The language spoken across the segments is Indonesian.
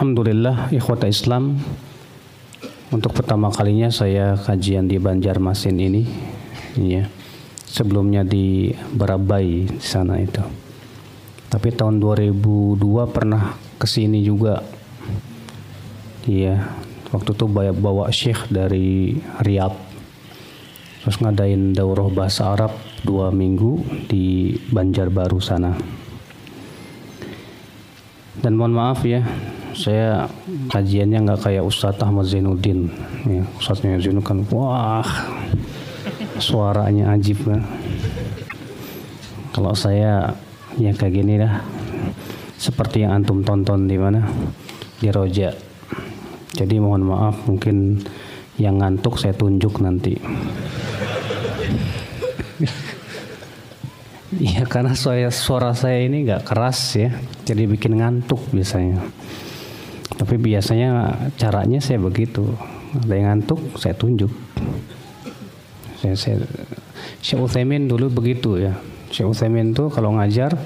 Alhamdulillah ikhwata Islam. Untuk pertama kalinya saya kajian di Banjarmasin ini ya. Sebelumnya di Barabai di sana itu. Tapi tahun 2002 pernah ke sini juga. Iya waktu itu bawa syekh dari Riyadh. Terus ngadain daurah bahasa Arab dua minggu di Banjarbaru sana. Dan mohon maaf ya saya kajiannya nggak kayak Ustadz Ahmad Zainuddin. Ya, Ustadznya Zainuddin kan wah suaranya ajib kan kalau saya ya kayak gini dah. Seperti yang antum tonton di mana? Di Roja. Jadi mohon maaf mungkin yang ngantuk saya tunjuk nanti. Iya karena suara, suara saya ini nggak keras ya, jadi bikin ngantuk biasanya. Tapi biasanya caranya saya begitu. Ada yang ngantuk, saya tunjuk. Saya, saya, Syekh Uthaymin dulu begitu ya. Syekh Uthaymin tuh kalau ngajar,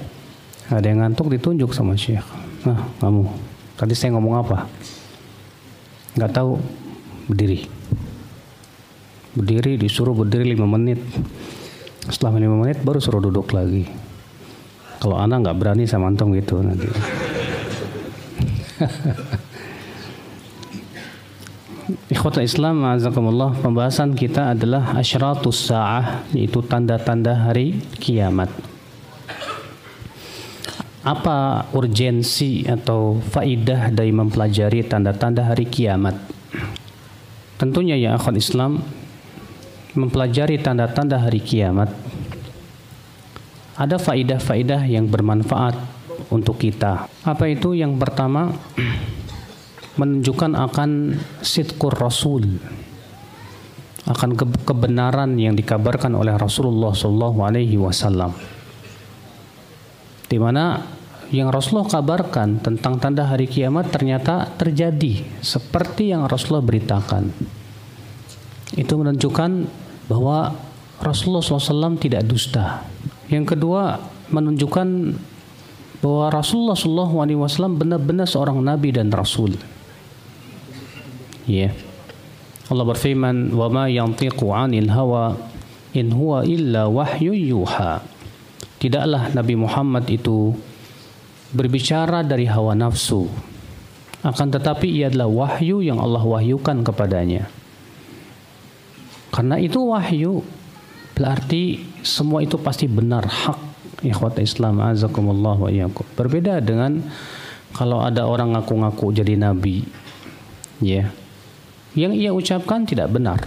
ada yang ngantuk ditunjuk sama Syekh. Nah, kamu, tadi saya ngomong apa? Nggak tahu, berdiri. Berdiri, disuruh berdiri lima menit. Setelah lima menit baru suruh duduk lagi. Kalau anak nggak berani sama antum gitu nanti. Ikhwata Islam, azakumullah, pembahasan kita adalah asyratus sa'ah, yaitu tanda-tanda hari kiamat. Apa urgensi atau faidah dari mempelajari tanda-tanda hari kiamat? Tentunya ya akhwat Islam, mempelajari tanda-tanda hari kiamat, ada faidah-faidah yang bermanfaat untuk kita. Apa itu? Yang pertama, menunjukkan akan sidkur Rasul akan kebenaran yang dikabarkan oleh Rasulullah Shallallahu Alaihi di mana yang Rasulullah kabarkan tentang tanda hari kiamat ternyata terjadi seperti yang Rasulullah beritakan itu menunjukkan bahwa Rasulullah SAW tidak dusta yang kedua menunjukkan bahwa Rasulullah SAW benar-benar seorang nabi dan rasul Ya. Allah berfirman, "Wa ma yantiqu 'anil hawa in huwa illa wahyu yuha." Tidaklah Nabi Muhammad itu berbicara dari hawa nafsu. Akan tetapi ia adalah wahyu yang Allah wahyukan kepadanya. Karena itu wahyu berarti semua itu pasti benar hak ikhwat Islam azakumullah wa iyyakum. Berbeda dengan kalau ada orang ngaku-ngaku jadi nabi. Ya. Yeah yang ia ucapkan tidak benar.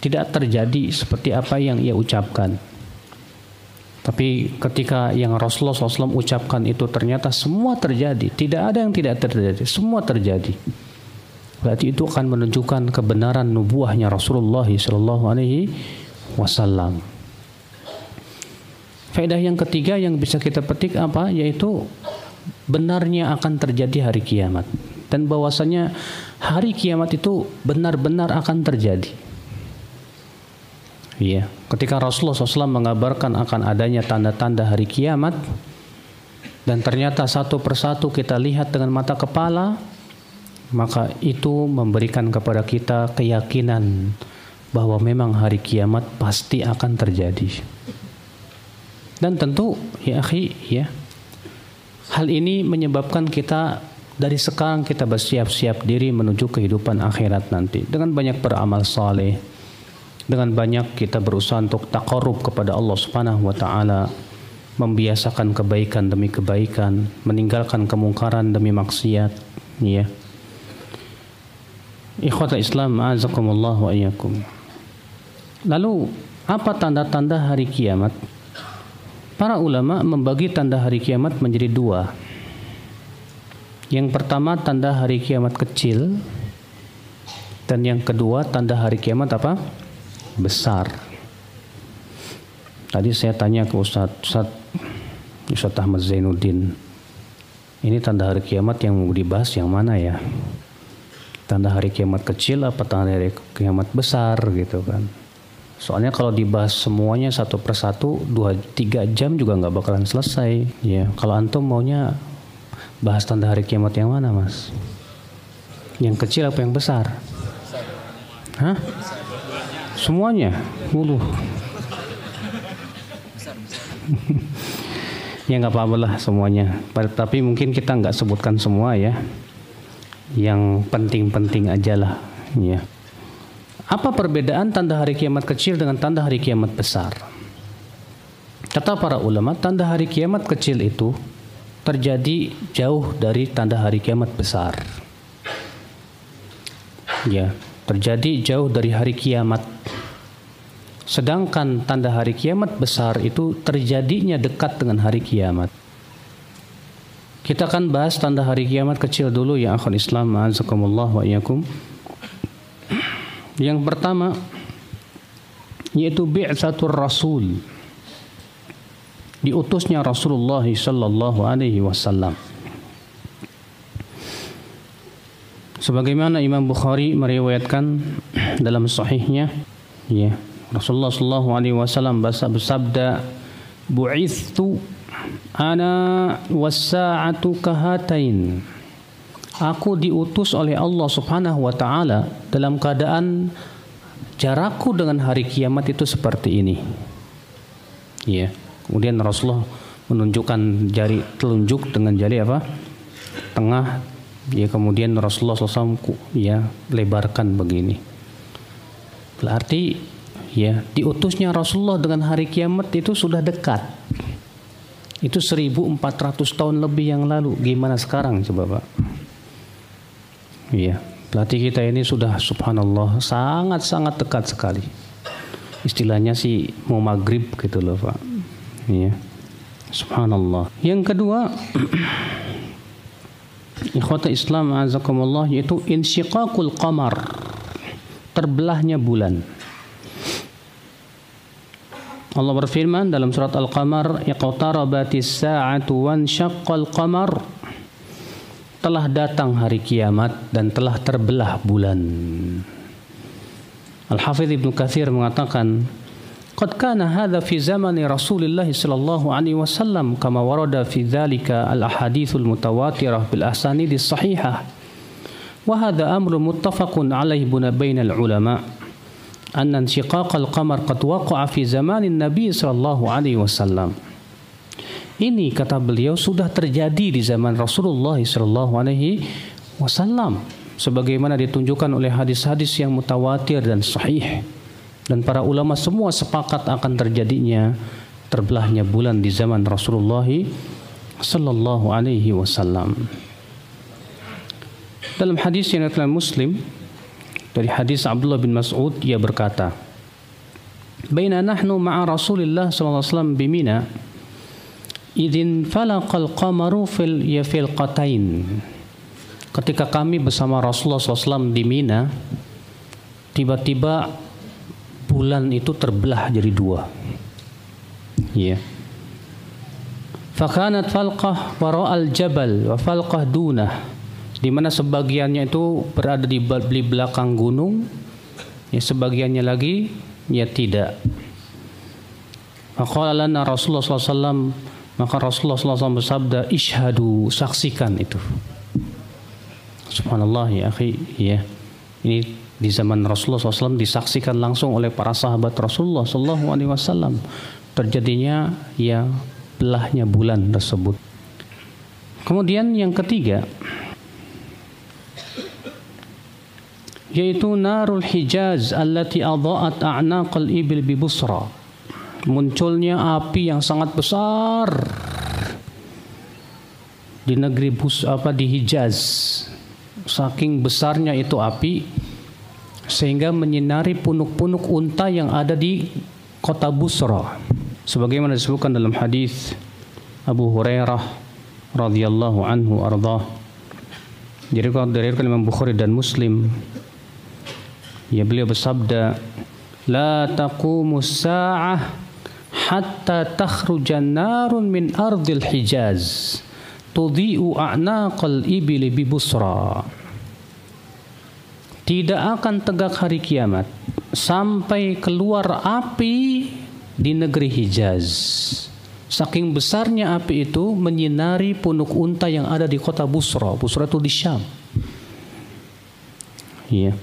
Tidak terjadi seperti apa yang ia ucapkan. Tapi ketika yang Rasulullah SAW ucapkan itu ternyata semua terjadi. Tidak ada yang tidak terjadi. Semua terjadi. Berarti itu akan menunjukkan kebenaran nubuahnya Rasulullah SAW. Faedah yang ketiga yang bisa kita petik apa? Yaitu benarnya akan terjadi hari kiamat dan bahwasanya hari kiamat itu benar-benar akan terjadi. Iya, ketika Rasulullah SAW mengabarkan akan adanya tanda-tanda hari kiamat dan ternyata satu persatu kita lihat dengan mata kepala, maka itu memberikan kepada kita keyakinan bahwa memang hari kiamat pasti akan terjadi. Dan tentu ya akhi ya hal ini menyebabkan kita dari sekarang kita bersiap-siap diri menuju kehidupan akhirat nanti. Dengan banyak beramal saleh dengan banyak kita berusaha untuk takarub kepada Allah Subhanahu wa taala membiasakan kebaikan demi kebaikan meninggalkan kemungkaran demi maksiat ya. Ikhwata Islam azakumullah wa iyyakum. Lalu apa tanda-tanda hari kiamat para ulama membagi tanda hari kiamat menjadi dua Yang pertama tanda hari kiamat kecil dan yang kedua tanda hari kiamat apa? Besar. Tadi saya tanya ke Ustaz, Ustaz, Ustaz Ahmad Zainuddin, ini tanda hari kiamat yang mau dibahas yang mana ya? Tanda hari kiamat kecil apa tanda hari kiamat besar gitu kan? Soalnya kalau dibahas semuanya satu persatu dua tiga jam juga nggak bakalan selesai. Ya, kalau antum maunya bahas tanda hari kiamat yang mana, mas? Yang kecil apa yang besar? Hah? Semuanya? Uluh. ya nggak apa-apa lah semuanya. Tapi mungkin kita nggak sebutkan semua ya. Yang penting-penting aja lah. Ya. Apa perbedaan tanda hari kiamat kecil dengan tanda hari kiamat besar? Kata para ulama, tanda hari kiamat kecil itu terjadi jauh dari tanda hari kiamat besar. Ya, terjadi jauh dari hari kiamat. Sedangkan tanda hari kiamat besar itu terjadinya dekat dengan hari kiamat. Kita akan bahas tanda hari kiamat kecil dulu ya akhul Islam azakumullah wa iyakum. Yang pertama yaitu bi'tsatur rasul. Diutusnya Rasulullah sallallahu alaihi wasallam. Sebagaimana Imam Bukhari meriwayatkan dalam sahihnya, ya, Rasulullah sallallahu alaihi wasallam bersabda, "Bu'ithtu ana was-sa'atu kahatain." Aku diutus oleh Allah Subhanahu wa taala dalam keadaan jarakku dengan hari kiamat itu seperti ini. Ya. Kemudian Rasulullah menunjukkan jari telunjuk dengan jari apa? Tengah. Ya kemudian Rasulullah SAW ya lebarkan begini. Berarti ya diutusnya Rasulullah dengan hari kiamat itu sudah dekat. Itu 1400 tahun lebih yang lalu. Gimana sekarang coba Pak? Iya, berarti kita ini sudah subhanallah sangat-sangat dekat sekali. Istilahnya sih mau maghrib gitu loh Pak. Iya. Subhanallah. Yang kedua, ikhwata Islam azakumullah yaitu insyiqaqul qamar. Terbelahnya bulan. Allah berfirman dalam surat Al-Qamar, "Iqtarabatis sa'atu wan syaqqal qamar." telah datang hari kiamat dan telah terbelah bulan. Al-Hafidh Ibn Katsir mengatakan, "Qad kana hadha fi zamani Rasulullah sallallahu alaihi wasallam kama warada fi dzalika al-ahaditsul mutawatirah bil asanidis sahihah." Wa hadha amru muttafaqun alaihi ulama. أن انشقاق القمر قد وقع في زمان النبي ini kata beliau sudah terjadi di zaman Rasulullah Alaihi Wasallam. Sebagaimana ditunjukkan oleh hadis-hadis yang mutawatir dan sahih. Dan para ulama semua sepakat akan terjadinya terbelahnya bulan di zaman Rasulullah Sallallahu Alaihi Wasallam. Dalam hadis yang dalam Muslim dari hadis Abdullah bin Mas'ud ia berkata, "Baina nahnu ma'a Rasulillah sallallahu alaihi wasallam bimina" idin falaqal qamaru fil yafil qatain ketika kami bersama Rasulullah SAW di Mina tiba-tiba bulan itu terbelah jadi dua. Ya. Yeah. fakanat falqah wara'al jabal wa falqah dunah. Di mana sebagiannya itu berada di belakang gunung ya sebagiannya lagi ya tidak. Lana Rasulullah SAW maka Rasulullah SAW bersabda, ishadu, saksikan itu. Subhanallah ya akhi, ya. Ini di zaman Rasulullah SAW disaksikan langsung oleh para sahabat Rasulullah SAW. Terjadinya ya belahnya bulan tersebut. Kemudian yang ketiga, yaitu narul hijaz allati adha'at a'naqal ibil bi busra munculnya api yang sangat besar di negeri Bus apa di Hijaz. Saking besarnya itu api sehingga menyinari punuk-punuk unta yang ada di kota Busra. Sebagaimana disebutkan dalam hadis Abu Hurairah radhiyallahu anhu arda Jadi kalau dari Imam Bukhari dan Muslim ya beliau bersabda la taqumu sa'ah hatta takhruja narun min ardil hijaz tudhi'u a'naqal ibili bi busra tidak akan tegak hari kiamat sampai keluar api di negeri Hijaz Saking besarnya api itu menyinari punuk unta yang ada di kota Busra. Busra itu di Syam. Iya.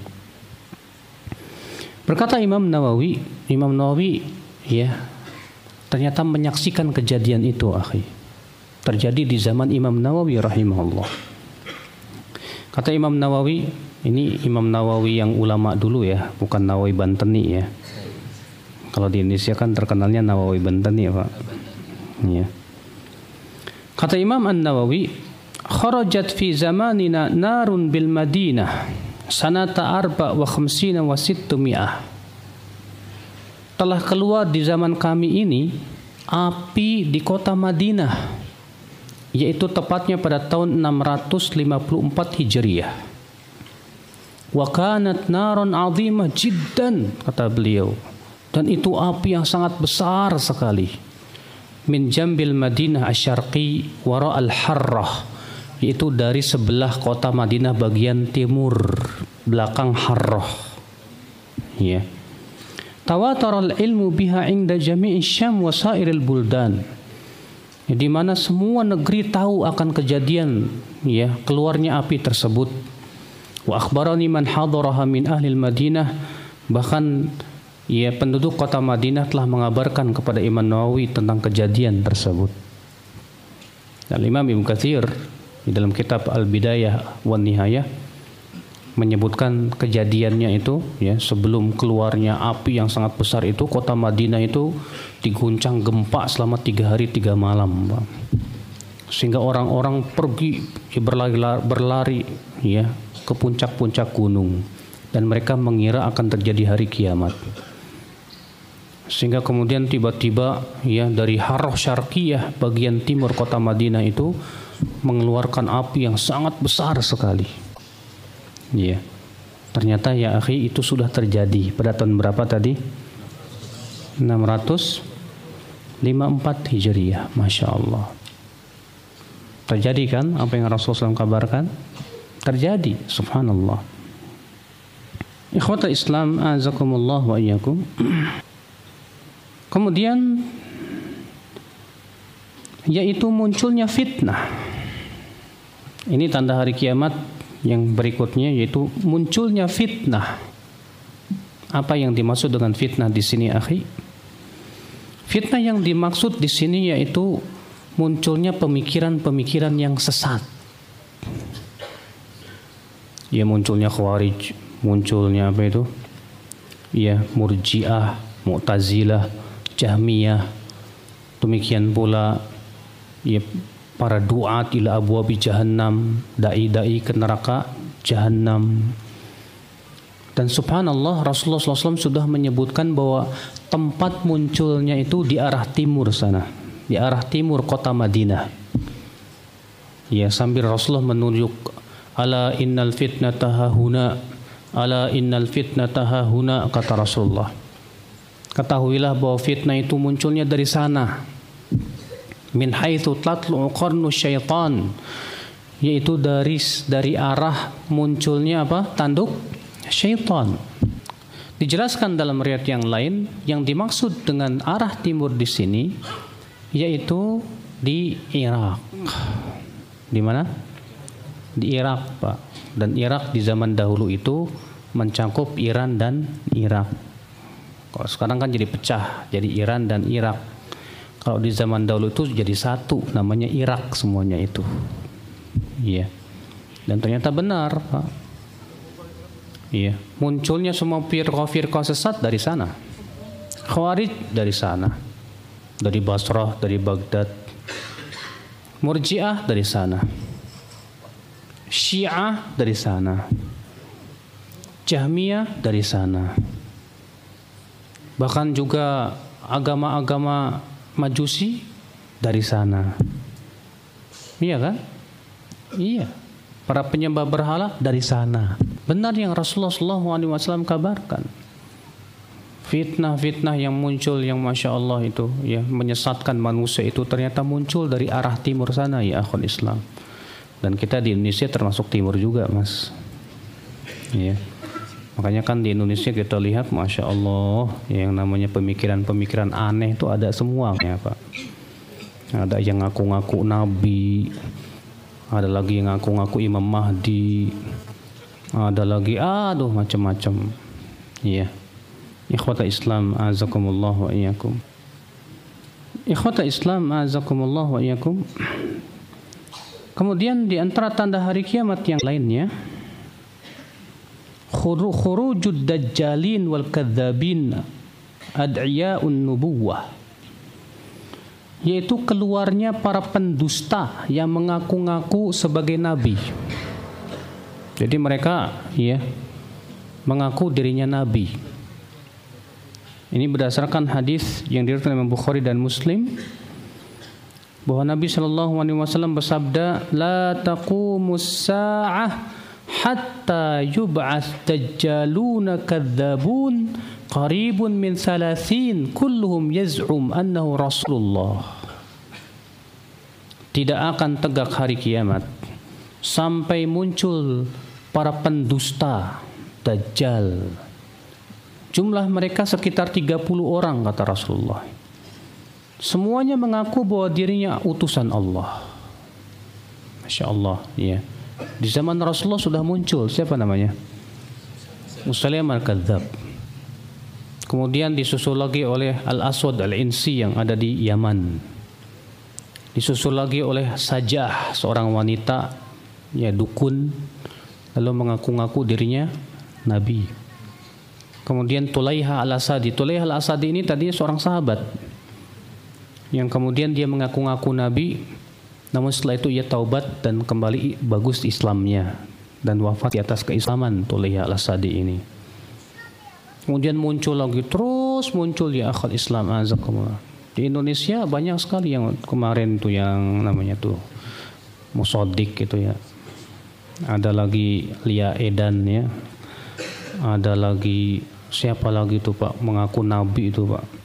Berkata Imam Nawawi, Imam Nawawi ya ternyata menyaksikan kejadian itu, akhi. Terjadi di zaman Imam Nawawi rahimahullah. Kata Imam Nawawi, ini Imam Nawawi yang ulama dulu ya, bukan Nawawi Banteni ya. Kalau di Indonesia kan terkenalnya Nawawi Banteni ya, Pak. Ya. Kata Imam An-Nawawi, kharajat fi zamanina narun bil Madinah sanata arba wa khamsina wa sittumi'ah. Telah keluar di zaman kami ini api di kota Madinah yaitu tepatnya pada tahun 654 Hijriah. Wa kanat narun 'azimah jiddan kata beliau. Dan itu api yang sangat besar sekali min jambil Madinah asyarqi wara al-harrah yaitu dari sebelah kota Madinah bagian timur belakang Harrah ya tawatar al-ilmu biha inda jami'i syam wa sairil buldan. Ya, di mana semua negeri tahu akan kejadian ya keluarnya api tersebut. Wa akhbarani man hadaraha min ahli Madinah bahkan Ya, penduduk kota Madinah telah mengabarkan kepada Imam Nawawi tentang kejadian tersebut. Dan Imam Ibn Kathir di dalam kitab Al-Bidayah wa Nihayah menyebutkan kejadiannya itu ya sebelum keluarnya api yang sangat besar itu kota Madinah itu diguncang gempa selama tiga hari tiga malam sehingga orang-orang pergi ya, berlari, berlari ya ke puncak-puncak gunung. Dan mereka mengira akan terjadi hari kiamat. Sehingga kemudian tiba-tiba ya dari Harroh Syarqiyah bagian timur kota Madinah itu mengeluarkan api yang sangat besar sekali. Ya. Ternyata ya akhi itu sudah terjadi pada tahun berapa tadi? 654 Hijriah. Masya Allah. Terjadi kan apa yang Rasulullah SAW kabarkan? Terjadi. Subhanallah. Ikhwata Islam, azakumullah wa iyyakum. Kemudian yaitu munculnya fitnah. Ini tanda hari kiamat yang berikutnya yaitu munculnya fitnah. Apa yang dimaksud dengan fitnah di sini, akhi? Fitnah yang dimaksud di sini yaitu munculnya pemikiran-pemikiran yang sesat. Ya munculnya khawarij, munculnya apa itu? Ya murjiah, mu'tazilah, Jahmiyah demikian pula ya para duat ila abwabi jahannam dai-dai ke neraka jahannam. Dan subhanallah Rasulullah SAW sudah menyebutkan bahwa tempat munculnya itu di arah timur sana di arah timur kota Madinah. Ya sambil Rasulullah menunjuk ala innal fitnataha huna ala innal fitnataha huna kata Rasulullah. Ketahuilah bahwa fitnah itu munculnya dari sana. Min haitsu tatlu qarnu syaitan yaitu dari dari arah munculnya apa? tanduk syaitan. Dijelaskan dalam riwayat yang lain yang dimaksud dengan arah timur di sini yaitu di Irak. Di mana? Di Irak, Pak. Dan Irak di zaman dahulu itu mencakup Iran dan Irak. Kalau sekarang kan jadi pecah, jadi Iran dan Irak. Kalau di zaman dahulu itu jadi satu, namanya Irak semuanya itu. Iya. Dan ternyata benar, Pak. Iya, munculnya semua firqah-firqah sesat dari sana. Khawarij dari sana. Dari Basrah, dari Baghdad. Murji'ah dari sana. Syiah dari sana. Jahmiyah dari sana bahkan juga agama-agama majusi dari sana. Iya kan? Iya. para penyembah berhala dari sana. Benar yang Rasulullah SAW kabarkan. Fitnah-fitnah yang muncul yang masya Allah itu ya menyesatkan manusia itu ternyata muncul dari arah timur sana ya akhul Islam. Dan kita di Indonesia termasuk timur juga mas. Ya. Makanya kan di Indonesia kita lihat masya Allah yang namanya pemikiran-pemikiran aneh itu ada semua ya pak. Ada yang ngaku-ngaku nabi, ada lagi yang ngaku-ngaku Imam Mahdi ada lagi aduh macam-macam. Iya. Ikhwata Islam azakumullah wa iyyakum. Ikhwata Islam azakumullah wa iyyakum. Kemudian di antara tanda hari kiamat yang lainnya khurujud dajjalin wal kadzabin ad'iya'un nubuwah yaitu keluarnya para pendusta yang mengaku-ngaku sebagai nabi. Jadi mereka ya mengaku dirinya nabi. Ini berdasarkan hadis yang diriwayatkan oleh Bukhari dan Muslim bahwa Nabi Shallallahu Alaihi Wasallam bersabda, "La taqumus hatta yub'ats dajjaluna kadzabun qaribun min salasin kulluhum yaz'um annahu rasulullah. Tidak akan tegak hari kiamat sampai muncul para pendusta dajjal. Jumlah mereka sekitar 30 orang kata Rasulullah. Semuanya mengaku bahwa dirinya utusan Allah. Masya Allah ya di zaman Rasulullah sudah muncul siapa namanya Musailimah al-Kadzab Kemudian disusul lagi oleh Al-Aswad Al-Insi yang ada di Yaman. Disusul lagi oleh Sajah, seorang wanita ya dukun lalu mengaku-ngaku dirinya nabi. Kemudian Tulaiha Al-Asadi. Tulaiha Al-Asadi ini tadinya seorang sahabat yang kemudian dia mengaku-ngaku nabi namun setelah itu ia taubat dan kembali bagus Islamnya dan wafat di atas keislaman Tulaiha Al-Asadi ini. Kemudian muncul lagi terus muncul ya akal Islam azakumullah. Di Indonesia banyak sekali yang kemarin tuh yang namanya tuh musodik gitu ya. Ada lagi Lia Edan ya. Ada lagi siapa lagi tuh Pak mengaku nabi itu Pak.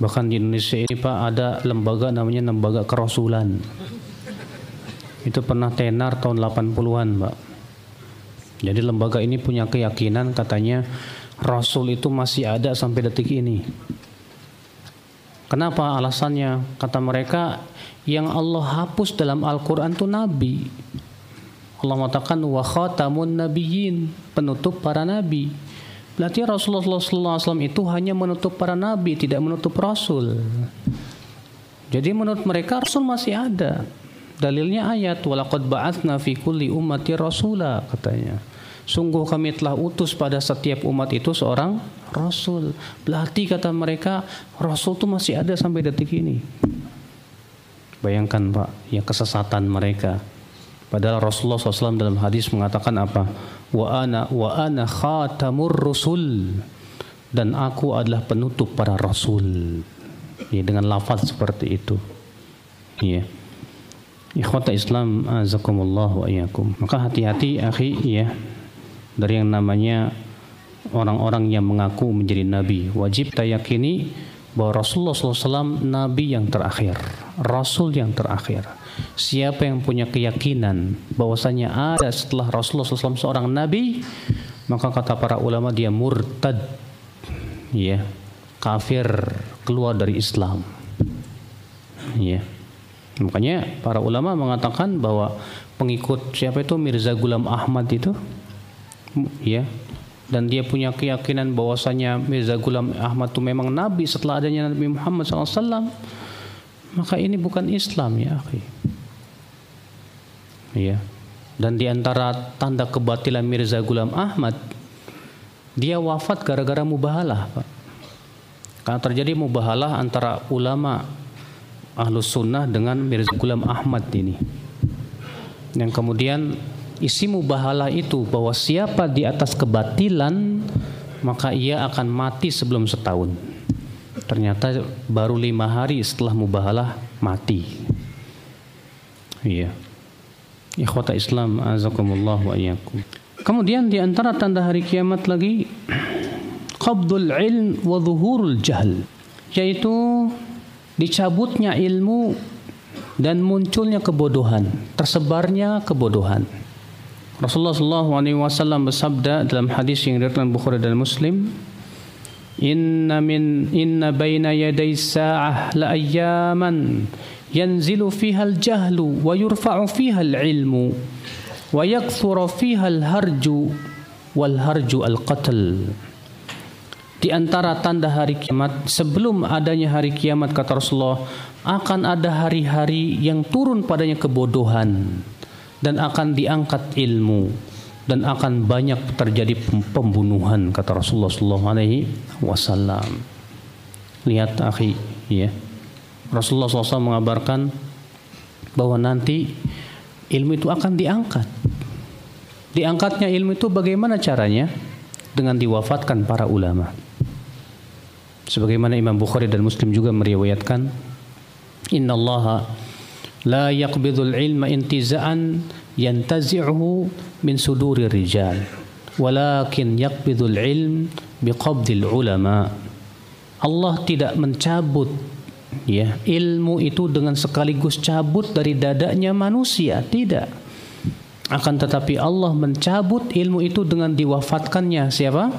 Bahkan di Indonesia ini Pak ada lembaga namanya lembaga kerasulan. Itu pernah tenar tahun 80-an Pak. Jadi lembaga ini punya keyakinan katanya Rasul itu masih ada sampai detik ini. Kenapa alasannya? Kata mereka yang Allah hapus dalam Al-Quran itu Nabi. Allah mengatakan wa khatamun nabiyyin, penutup para nabi. Berarti Rasulullah SAW itu hanya menutup para nabi, tidak menutup Rasul. Jadi menurut mereka Rasul masih ada. Dalilnya ayat walaqad ba'atsna fi kulli ummati rasula katanya. Sungguh kami telah utus pada setiap umat itu seorang Rasul. Berarti kata mereka Rasul itu masih ada sampai detik ini. Bayangkan Pak, ya kesesatan mereka. Padahal Rasulullah SAW dalam hadis mengatakan apa? Wa ana wa ana khatamur rusul dan aku adalah penutup para rasul. Ya, dengan lafaz seperti itu. Ya. Ikhwata Islam azakumullah wa iyyakum. Maka hati-hati akhi ya dari yang namanya orang-orang yang mengaku menjadi nabi. Wajib kita yakini bahwa Rasulullah SAW nabi yang terakhir, rasul yang terakhir. Siapa yang punya keyakinan bahwasanya ada setelah Rasulullah SAW seorang nabi, maka kata para ulama dia murtad, ya, kafir keluar dari Islam. Ya. Makanya para ulama mengatakan bahwa pengikut siapa itu Mirza Gulam Ahmad itu ya dan dia punya keyakinan bahwasanya Mirza Gulam Ahmad itu memang nabi setelah adanya Nabi Muhammad SAW maka ini bukan Islam ya akhi. Ya dan di antara tanda kebatilan Mirza Gulam Ahmad dia wafat gara-gara mubahalah Pak. Karena terjadi mubahalah antara ulama ahlus sunnah dengan Mirza Gulam Ahmad ini. Yang kemudian isi mubahalah itu bahwa siapa di atas kebatilan maka ia akan mati sebelum setahun. Ternyata baru lima hari setelah mubahalah mati. Iya. Ikhwata Islam azakumullah wa iyyakum. Kemudian di antara tanda hari kiamat lagi qabdul ilm wa zuhurul jahl yaitu dicabutnya ilmu dan munculnya kebodohan, tersebarnya kebodohan. Rasulullah wasallam bersabda dalam hadis yang diriwayatkan Bukhari dan Muslim, inna min inna بين yaday sa'ah la ayyaman yanzilu fiha al-jahlu wa yurfa'u fiha al-ilmu wa fiha al-harju wal harju al-qatl di antara tanda hari kiamat sebelum adanya hari kiamat kata Rasulullah akan ada hari-hari yang turun padanya kebodohan dan akan diangkat ilmu dan akan banyak terjadi pembunuhan kata Rasulullah sallallahu alaihi wasallam lihat akhi ya Rasulullah SAW mengabarkan bahwa nanti ilmu itu akan diangkat. Diangkatnya ilmu itu bagaimana caranya? Dengan diwafatkan para ulama. Sebagaimana Imam Bukhari dan Muslim juga meriwayatkan, Inna Allah la yaqbidul ilma intiza'an yantazi'uhu min suduri rijal walakin yaqbidul ilm biqabdil ulama. Allah tidak mencabut ya ilmu itu dengan sekaligus cabut dari dadanya manusia tidak. Akan tetapi Allah mencabut ilmu itu dengan diwafatkannya siapa?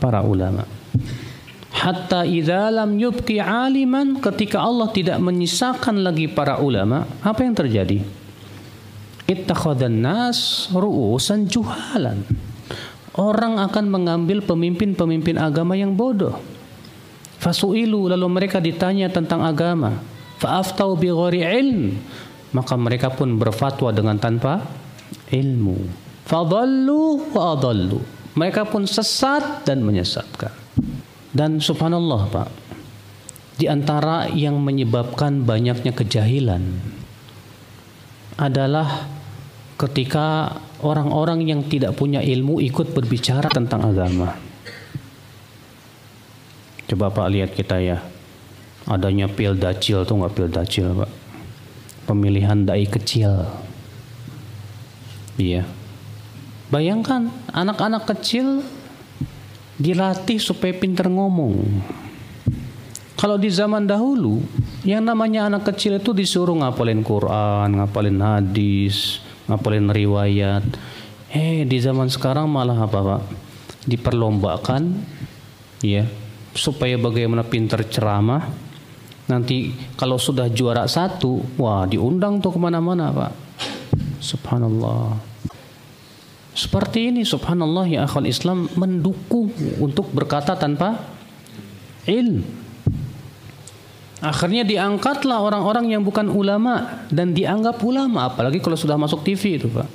Para ulama. Hatta idza lam yubqi aliman ketika Allah tidak menyisakan lagi para ulama apa yang terjadi ittakhadhan nas ru'usan juhalan orang akan mengambil pemimpin-pemimpin agama yang bodoh Fasu'ilu lalu mereka ditanya tentang agama. Fa'aftau bi ilm. Maka mereka pun berfatwa dengan tanpa ilmu. Fadallu wa adallu. Mereka pun sesat dan menyesatkan. Dan subhanallah Pak, di antara yang menyebabkan banyaknya kejahilan adalah ketika orang-orang yang tidak punya ilmu ikut berbicara tentang agama. Coba Pak lihat kita ya. Adanya pil dacil tuh nggak pil dacil Pak. Pemilihan dai kecil. Iya. Bayangkan anak-anak kecil dilatih supaya pintar ngomong. Kalau di zaman dahulu, yang namanya anak kecil itu disuruh ngapalin Quran, ngapalin hadis, ngapalin riwayat. Eh, di zaman sekarang malah apa, Pak? Diperlombakan ya, supaya bagaimana pintar ceramah nanti kalau sudah juara satu wah diundang tuh ke mana-mana pak subhanallah seperti ini subhanallah ya akhwal Islam mendukung untuk berkata tanpa ilm akhirnya diangkatlah orang-orang yang bukan ulama dan dianggap ulama apalagi kalau sudah masuk TV itu pak.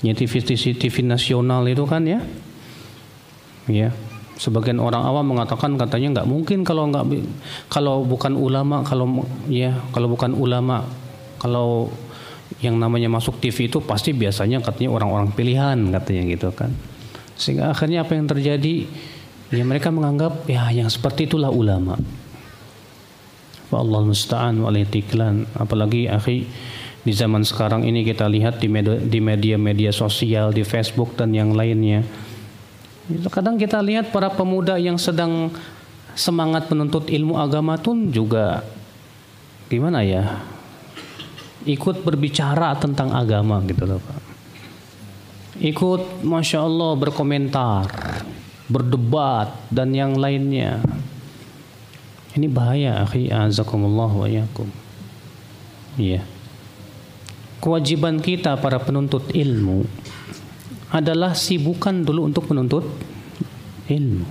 Ya TV TV nasional itu kan ya. Ya sebagian orang awam mengatakan katanya nggak mungkin kalau nggak kalau bukan ulama kalau ya kalau bukan ulama kalau yang namanya masuk TV itu pasti biasanya katanya orang-orang pilihan katanya gitu kan. Sehingga akhirnya apa yang terjadi? Ya mereka menganggap ya yang seperti itulah ulama Allah musta'an tiklan apalagi akhi di zaman sekarang ini kita lihat di media-media sosial di Facebook dan yang lainnya Kadang kita lihat para pemuda yang sedang semangat menuntut ilmu agama pun juga gimana ya? Ikut berbicara tentang agama gitu loh Pak. Ikut Masya Allah berkomentar, berdebat dan yang lainnya. Ini bahaya akhi azakumullah wa yakum. Iya. Kewajiban kita para penuntut ilmu adalah sibukan dulu untuk menuntut ilmu.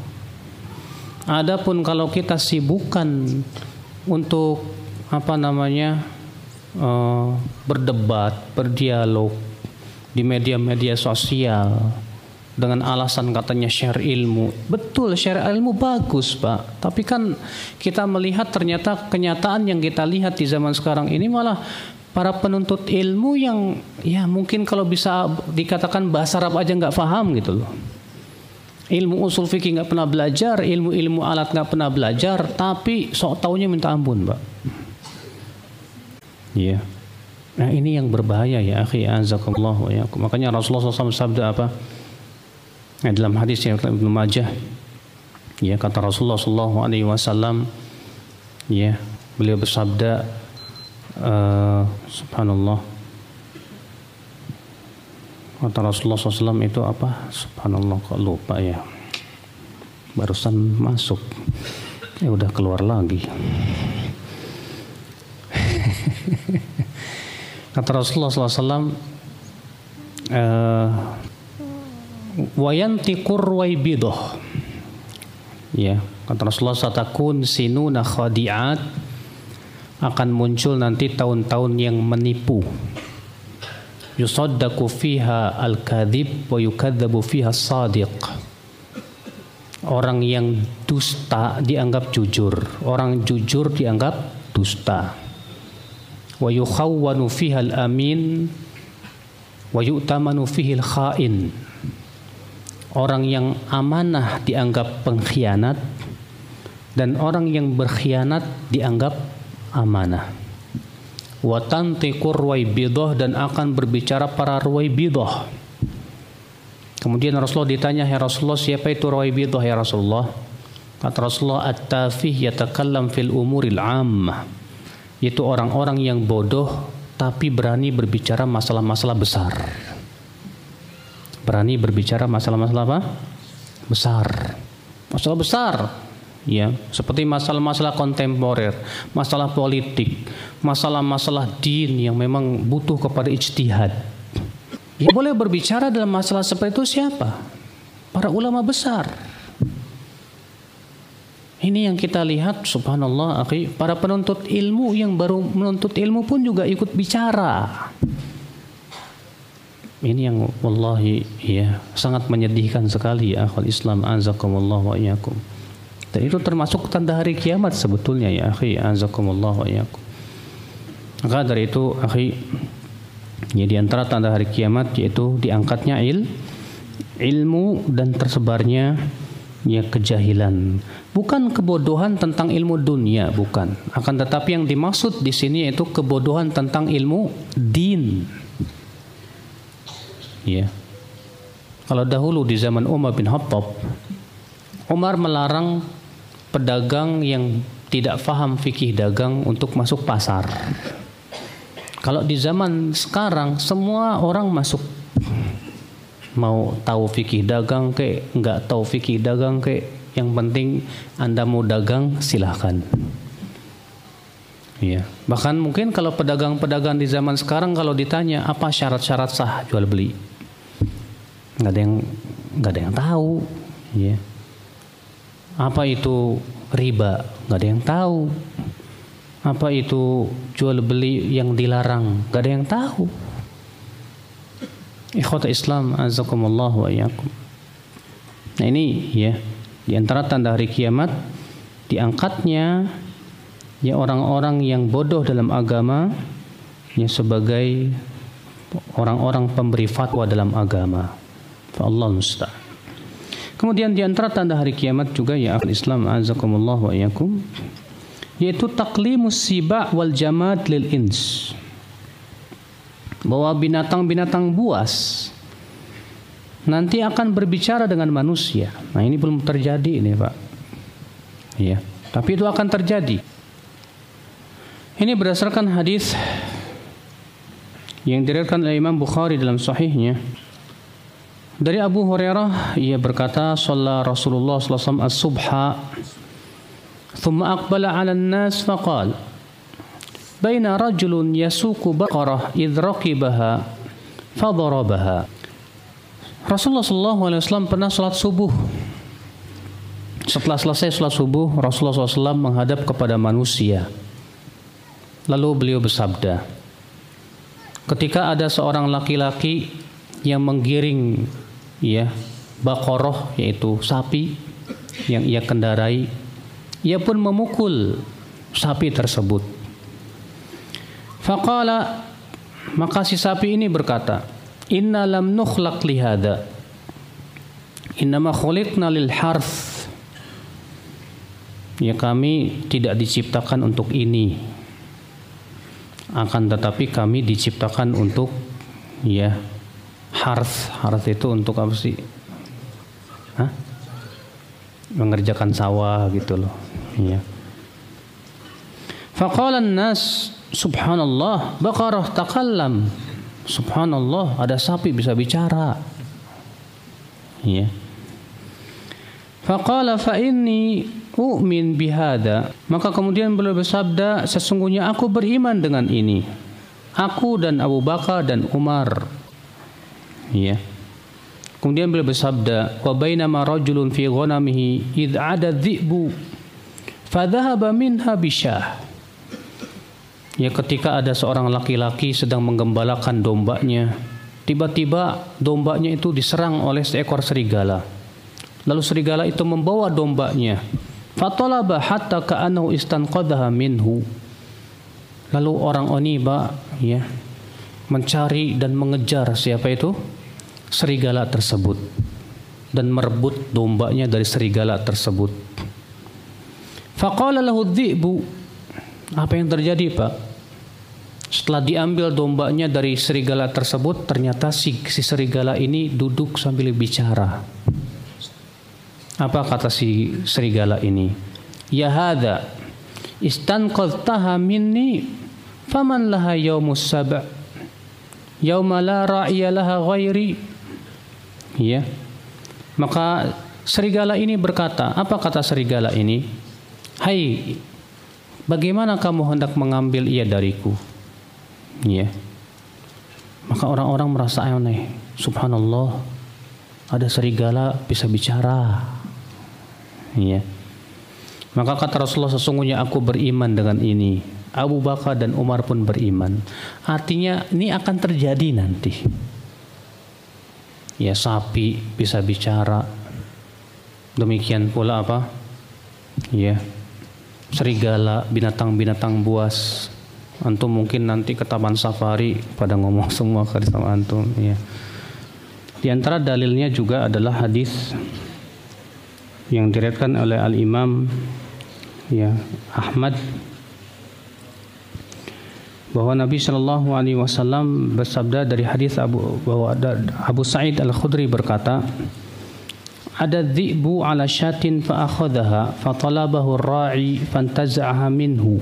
Adapun kalau kita sibukan untuk apa namanya uh, berdebat, berdialog di media-media sosial dengan alasan katanya share ilmu. Betul share ilmu bagus, Pak. Tapi kan kita melihat ternyata kenyataan yang kita lihat di zaman sekarang ini malah para penuntut ilmu yang ya mungkin kalau bisa dikatakan bahasa Arab aja nggak paham gitu loh. Ilmu usul fikih nggak pernah belajar, ilmu-ilmu alat nggak pernah belajar, tapi sok taunya minta ampun, Pak. Iya. Nah ini yang berbahaya ya akhi azakumullah wa yakum. Makanya Rasulullah SAW sabda apa? Nah, dalam hadis yang Ibnu Majah ya kata Rasulullah SAW alaihi wasallam ya beliau bersabda uh, subhanallah. Kata Rasulullah SAW itu apa? Subhanallah kok lupa ya? Barusan masuk. Ya udah keluar lagi. Kata Rasulullah SAW, uh, wayantikur waibidoh. Ya, kata Rasulullah satakun sinuna khadi'at akan muncul nanti tahun-tahun yang menipu. Yusaddaku fiha al-kadhib wa yukadzabu fiha sadiq. Orang yang dusta dianggap jujur, orang jujur dianggap dusta wa yukhawwanu fiha al-amin wa yu'tamanu fihi al-kha'in orang yang amanah dianggap pengkhianat dan orang yang berkhianat dianggap amanah. Wa tantiqur ruwaibidah dan akan berbicara para ruwaibidah kemudian Rasulullah ditanya ya Rasulullah siapa itu ruwaibidah ya Rasulullah? Kata Rasulullah at-tafih yatakallam fil umuril ammah. Yaitu orang-orang yang bodoh tapi berani berbicara masalah-masalah besar. Berani berbicara masalah-masalah apa? Besar. Masalah besar. Ya, seperti masalah-masalah kontemporer, masalah politik, masalah-masalah din yang memang butuh kepada ijtihad. Ya boleh berbicara dalam masalah seperti itu siapa? Para ulama besar ini yang kita lihat subhanallah akhi, para penuntut ilmu yang baru menuntut ilmu pun juga ikut bicara. Ini yang wallahi ya sangat menyedihkan sekali ya akhwal Islam. Azakumullah wa iyyakum. Dan itu termasuk tanda hari kiamat sebetulnya ya akhi. Azakumullah wa iyyakum. Maka dari itu akhi ya di antara tanda hari kiamat yaitu diangkatnya il ilmu dan tersebarnya ya kejahilan. Bukan kebodohan tentang ilmu dunia bukan. Akan tetapi yang dimaksud di sini yaitu kebodohan tentang ilmu din ya kalau dahulu di zaman Umar bin Khattab Umar melarang pedagang yang tidak faham fikih dagang untuk masuk pasar kalau di zaman sekarang semua orang masuk mau tahu fikih dagang ke nggak tahu fikih dagang ke yang penting Anda mau dagang silahkan. Ya. Bahkan mungkin kalau pedagang-pedagang di zaman sekarang kalau ditanya apa syarat-syarat sah jual beli, nggak ada yang nggak ada yang tahu. Ya. Apa itu riba? Nggak ada yang tahu. Apa itu jual beli yang dilarang? Nggak ada yang tahu. Ikhwata Islam azakumullah wa iyyakum. Nah ini ya di antara tanda hari kiamat diangkatnya ya orang-orang yang bodoh dalam agama yang sebagai orang-orang pemberi fatwa dalam agama. Allah musta'an. Kemudian di antara tanda hari kiamat juga ya akhir Islam azakumullah wa iyakum yaitu taklimus siba wal jamad lil ins. Bahwa binatang-binatang buas nanti akan berbicara dengan manusia. Nah ini belum terjadi ini Pak. Iya, tapi itu akan terjadi. Ini berdasarkan hadis yang diriwayatkan oleh Imam Bukhari dalam sahihnya. Dari Abu Hurairah ia berkata, "Shalla Rasulullah wasallam as-subha, thumma aqbala 'ala an-nas faqala, baina rajulun yasuqu baqarah idh raqibaha fadarabaha." Rasulullah SAW pernah sholat subuh. Setelah selesai sholat subuh, Rasulullah SAW menghadap kepada manusia. Lalu beliau bersabda, ketika ada seorang laki-laki yang menggiring ya bakoroh yaitu sapi yang ia kendarai, ia pun memukul sapi tersebut. Faqala maka si sapi ini berkata, Inna lam nukhlaq lihada. Innama khuliqna lil harf. Ya kami tidak diciptakan untuk ini. akan tetapi kami diciptakan untuk ya harth harth itu untuk apa sih Hah? mengerjakan sawah gitu loh ya Faqala nas subhanallah baqarah takallam subhanallah ada sapi bisa bicara ya Faqala fa inni u'min bihada. Maka kemudian beliau bersabda, sesungguhnya aku beriman dengan ini. Aku dan Abu Bakar dan Umar. Ya. Kemudian beliau bersabda, "Wa bainama rajulun fi ghanamihi id 'ada dhi'bu fadhahaba minha bisyah." Ya ketika ada seorang laki-laki sedang menggembalakan dombanya, tiba-tiba dombanya itu diserang oleh seekor serigala. Lalu serigala itu membawa dombanya. Fatalaba hatta ka'annahu istanqadhaha minhu. Lalu orang Oniba ya mencari dan mengejar siapa itu? Serigala tersebut dan merebut dombanya dari serigala tersebut. Faqala lahu apa yang terjadi, Pak? Setelah diambil dombanya dari serigala tersebut, ternyata si, si serigala ini duduk sambil bicara. Apa kata si serigala ini? Ya hada istanqadtaha minni faman laha yaumus sab' yauma la ra'iya laha ghairi. Ya. Maka serigala ini berkata apa kata serigala ini? Hai bagaimana kamu hendak mengambil ia dariku? Ya. Maka orang-orang merasa aneh. Subhanallah ada serigala bisa bicara. Ya. Maka kata Rasulullah sesungguhnya aku beriman dengan ini. Abu Bakar dan Umar pun beriman. Artinya ini akan terjadi nanti. Ya sapi bisa bicara. Demikian pula apa? Ya. Serigala, binatang-binatang buas. Antum mungkin nanti ke taman safari pada ngomong semua ke sama antum ya. Di antara dalilnya juga adalah hadis yang diriatkan oleh Al Imam ya Ahmad bahwa Nabi Shallallahu Alaihi Wasallam bersabda dari hadis Abu bahwa Abu Sa'id Al Khudri berkata ada dhi'bu ala syatin fa akhadhaha fa talabahu ar-ra'i fantaza'aha minhu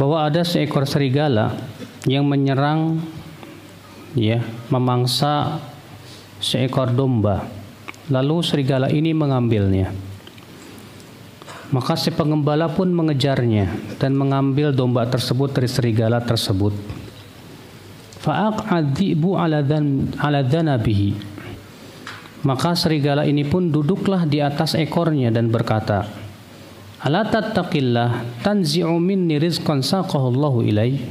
bahwa ada seekor serigala yang menyerang ya memangsa seekor domba Lalu serigala ini mengambilnya. Maka si pengembala pun mengejarnya dan mengambil domba tersebut dari serigala tersebut. Fa'aq'adzibu ala dhan ala dhanabihi. Maka serigala ini pun duduklah di atas ekornya dan berkata, "Ala tattaqillah tanzi'u minni rizqan saqahu Allahu ilaihi."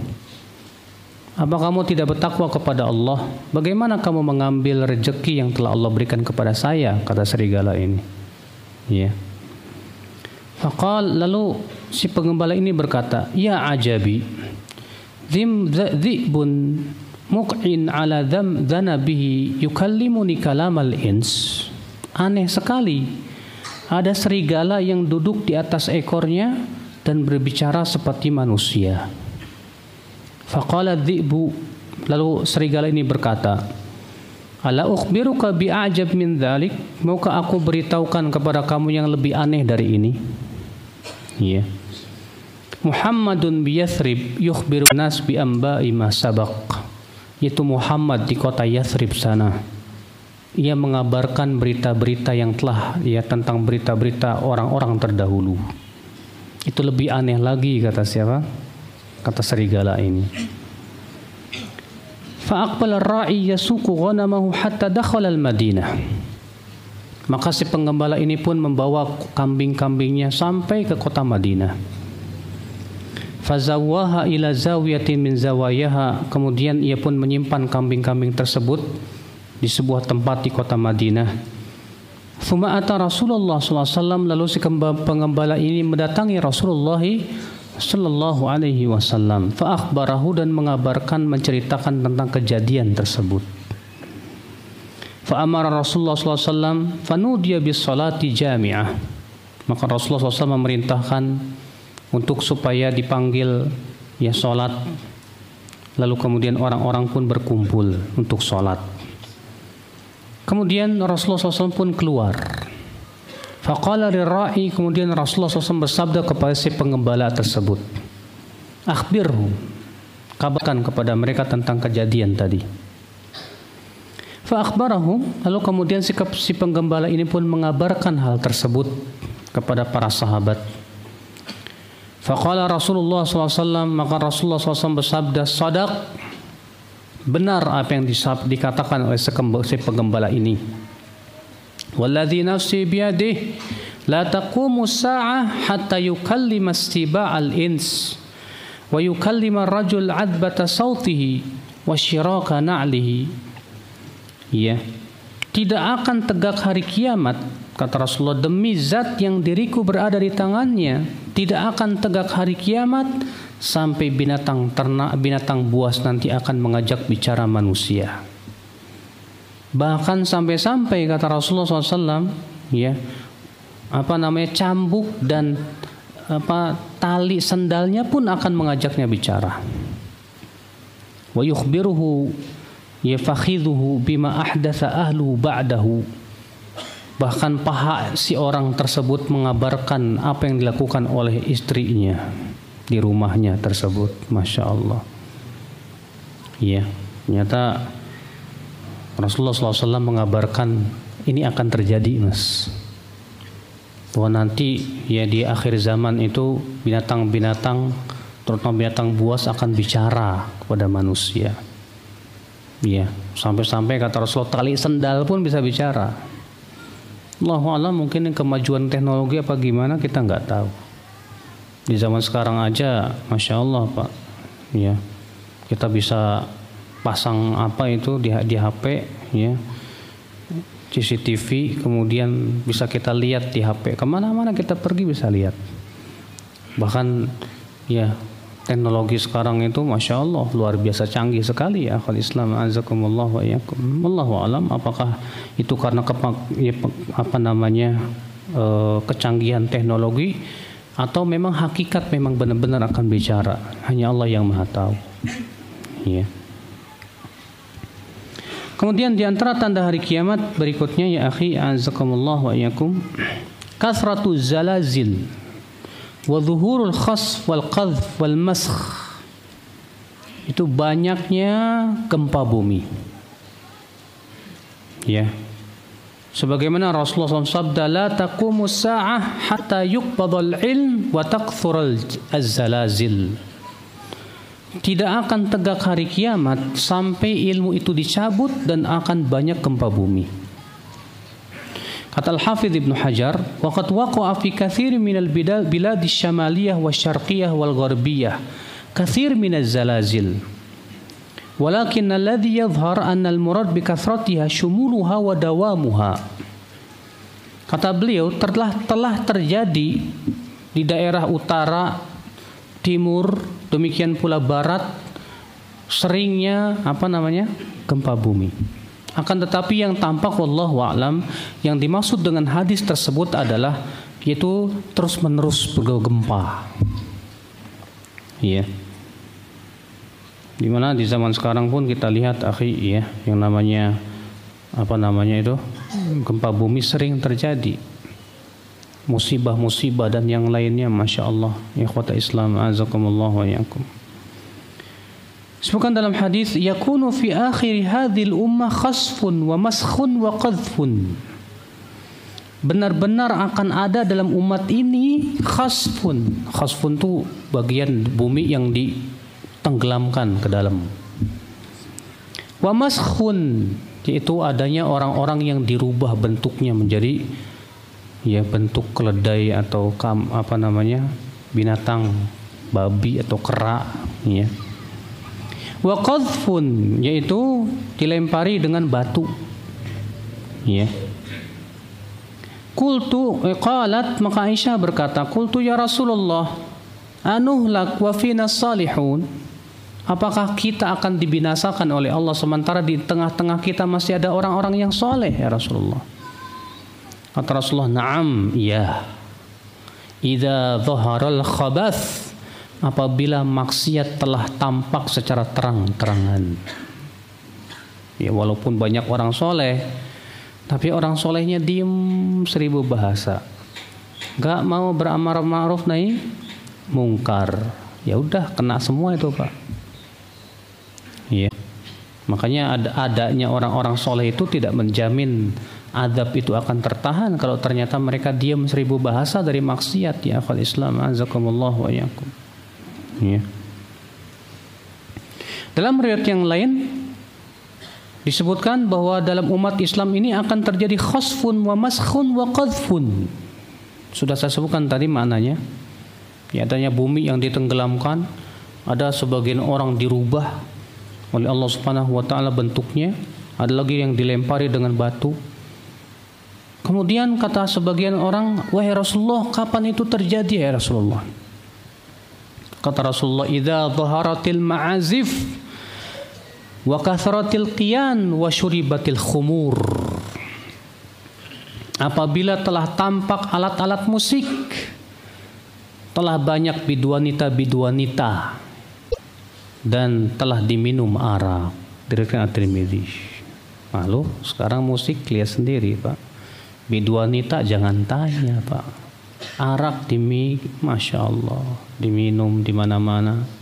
Apa kamu tidak bertakwa kepada Allah? Bagaimana kamu mengambil rezeki yang telah Allah berikan kepada saya? Kata serigala ini. Ya. Fakal lalu si pengembala ini berkata, Ya ajabi, Zim dzibun muq'in ala dham dhanabihi yukallimuni kalamal ins. Aneh sekali. Ada serigala yang duduk di atas ekornya dan berbicara seperti manusia. Faqala dhi'bu lalu serigala ini berkata, "Ala ukhbiruka bi'ajab min dhalik? Maukah aku beritahukan kepada kamu yang lebih aneh dari ini?" Yeah. Muhammadun bi Yathrib yukhbiru nas bi amba'i ma sabaq. Yaitu Muhammad di kota Yathrib sana. Ia mengabarkan berita-berita yang telah ya tentang berita-berita orang-orang terdahulu. Itu lebih aneh lagi kata siapa? kata serigala ini. Ar-ra'i yasuqu ghanamahu hatta dakhala al-Madinah. Maka si penggembala ini pun membawa kambing-kambingnya sampai ke kota Madinah. Fazawaha ila zawiyatin min zawayaha. Kemudian ia pun menyimpan kambing-kambing tersebut di sebuah tempat di kota Madinah. Thumma ata Rasulullah SAW lalu si penggembala ini mendatangi Rasulullah Sallallahu Alaihi Wasallam faakhbarahu dan mengabarkan menceritakan tentang kejadian tersebut. Fa'amara Rasulullah SAW fanudiya bis salati jami'ah. Maka Rasulullah SAW memerintahkan untuk supaya dipanggil ya sholat lalu kemudian orang-orang pun berkumpul untuk sholat kemudian Rasulullah SAW pun keluar. Faqala rai kemudian Rasulullah SAW bersabda kepada si pengembala tersebut akhbirhu kabarkan kepada mereka tentang kejadian tadi Fa akhbarahu lalu kemudian si, si penggembala ini pun mengabarkan hal tersebut kepada para sahabat. Faqala Rasulullah SAW maka Rasulullah SAW bersabda sadaq benar apa yang dikatakan oleh si penggembala ini. Walladhi nafsi biyadih la taqumu sa'ah hatta yukallima istiba'al ins wa yukallima rajul adbata sautihi wa syiraka na'lihi ya tidak akan tegak hari kiamat kata Rasulullah demi zat yang diriku berada di tangannya. Tidak akan tegak hari kiamat sampai binatang ternak binatang buas nanti akan mengajak bicara manusia. Bahkan sampai-sampai kata Rasulullah SAW ya apa namanya cambuk dan apa tali sendalnya pun akan mengajaknya bicara. Wa yukhbiruhu yafakhidhuhu bima ahdatha ahlu ba'dahu. Bahkan paha si orang tersebut mengabarkan apa yang dilakukan oleh istrinya di rumahnya tersebut. Masya Allah. Ya ternyata Rasulullah SAW mengabarkan ini akan terjadi mas. Bahwa nanti ya di akhir zaman itu binatang-binatang terutama binatang buas akan bicara kepada manusia Iya, sampai-sampai kata Rasulullah tali sendal pun bisa bicara. Allah Allah mungkin kemajuan teknologi apa gimana kita nggak tahu. Di zaman sekarang aja, masya Allah pak, ya kita bisa pasang apa itu di, di HP, ya CCTV, kemudian bisa kita lihat di HP. Ke mana-mana kita pergi bisa lihat. Bahkan ya teknologi sekarang itu masya Allah luar biasa canggih sekali ya. Akal Islam azakumullah wa iyakum Allahu alam apakah itu karena kepak, ya, apa namanya e, kecanggihan teknologi? Atau memang hakikat memang benar-benar akan bicara? Hanya Allah yang maha tahu. Ya kemudian di antara tanda hari kiamat berikutnya ya akhi azakumullah wa iyakum kasratu zalazil wa zuhurul khas wal qadh wal maskh. Itu banyaknya gempa bumi. Ya. Sebagaimana Rasulullah SAW sabda la taqumu sa'ah hatta yuqbadal ilm wa takthurul az-zalazil. Tidak akan tegak hari kiamat sampai ilmu itu dicabut dan akan banyak gempa bumi Kata Al-Hafidh Ibn Hajar, "Waqad waqa'a fi kathir min al-bilad asy-syamaliyah wasy-syarqiyah wal-gharbiyah kathir min az-zalazil." Walakin alladhi al-murad wa. Kata beliau, telah telah terjadi di daerah utara, timur, demikian pula barat seringnya apa namanya? gempa bumi. Akan tetapi yang tampak wallahu alam yang dimaksud dengan hadis tersebut adalah yaitu terus menerus bergempa. Iya. Di mana di zaman sekarang pun kita lihat akhi ya yang namanya apa namanya itu gempa bumi sering terjadi musibah-musibah dan yang lainnya masya Allah ikhwata Islam azakumullah wa yakum. Sebutkan dalam hadis yakunu fi akhir hadhil ummah khasfun wa maskhun wa qadhfun. Benar-benar akan ada dalam umat ini khasfun. Khasfun itu bagian bumi yang ditenggelamkan ke dalam. Wa maskhun yaitu adanya orang-orang yang dirubah bentuknya menjadi ya bentuk keledai atau kam apa namanya binatang babi atau kera ya wa qadhfun yaitu dilempari dengan batu ya Kultu eh, qalat maka Aisyah berkata kultu ya Rasulullah anuhlak wa fina salihun Apakah kita akan dibinasakan oleh Allah sementara di tengah-tengah kita masih ada orang-orang yang soleh ya Rasulullah? Kata Rasulullah, "Na'am, ya. Idza dhaharal khabath apabila maksiat telah tampak secara terang-terangan. Ya walaupun banyak orang soleh, tapi orang solehnya diem seribu bahasa. Gak mau beramar ma'ruf naik mungkar. Ya udah kena semua itu pak. Ya. Makanya ada adanya orang-orang soleh itu tidak menjamin adab itu akan tertahan kalau ternyata mereka diam seribu bahasa dari maksiat ya akhwat Islam azakumullah wa yakum. Ya. Dalam riwayat yang lain disebutkan bahwa dalam umat Islam ini akan terjadi khosfun wa maskhun wa qadfun. Sudah saya sebutkan tadi maknanya. Ya, adanya bumi yang ditenggelamkan, ada sebagian orang dirubah oleh Allah Subhanahu wa taala bentuknya, ada lagi yang dilempari dengan batu. Kemudian kata sebagian orang, "Wahai Rasulullah, kapan itu terjadi ya Rasulullah?" Kata Rasulullah, "Idza dhaharatil ma'azif wa kathratil qiyan wa syuribatil khumur." Apabila telah tampak alat-alat musik, telah banyak biduanita-biduanita dan telah diminum arak. Diriwayatkan At-Tirmidzi. Lalu sekarang musik lihat sendiri, Pak. Biduanita jangan tanya, Pak arak dimi masya Allah. Diminum di mana-mana.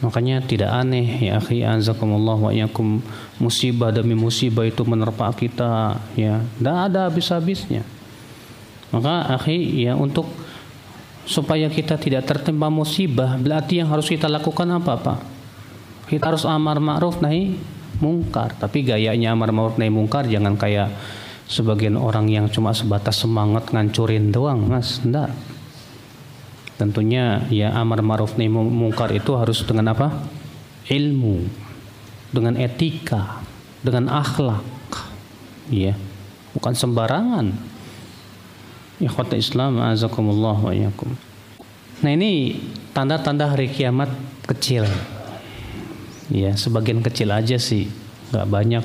Makanya tidak aneh ya akhi anzakumullah wa yakum musibah demi musibah itu menerpa kita ya. Tidak ada habis-habisnya. Maka akhi ya untuk supaya kita tidak tertimpa musibah berarti yang harus kita lakukan apa Pak? Kita harus amar ma'ruf nahi mungkar. Tapi gayanya amar ma'ruf nahi mungkar jangan kayak sebagian orang yang cuma sebatas semangat ngancurin doang mas. Enggak tentunya ya amar ma'ruf nahi mungkar itu harus dengan apa? Ilmu. Dengan etika. Dengan akhlak. Ya. Bukan sembarangan. Ya kota Islam azakumullah wa yakum nah ini tanda-tanda hari kiamat kecil. Ya sebagian kecil aja sih. Nggak banyak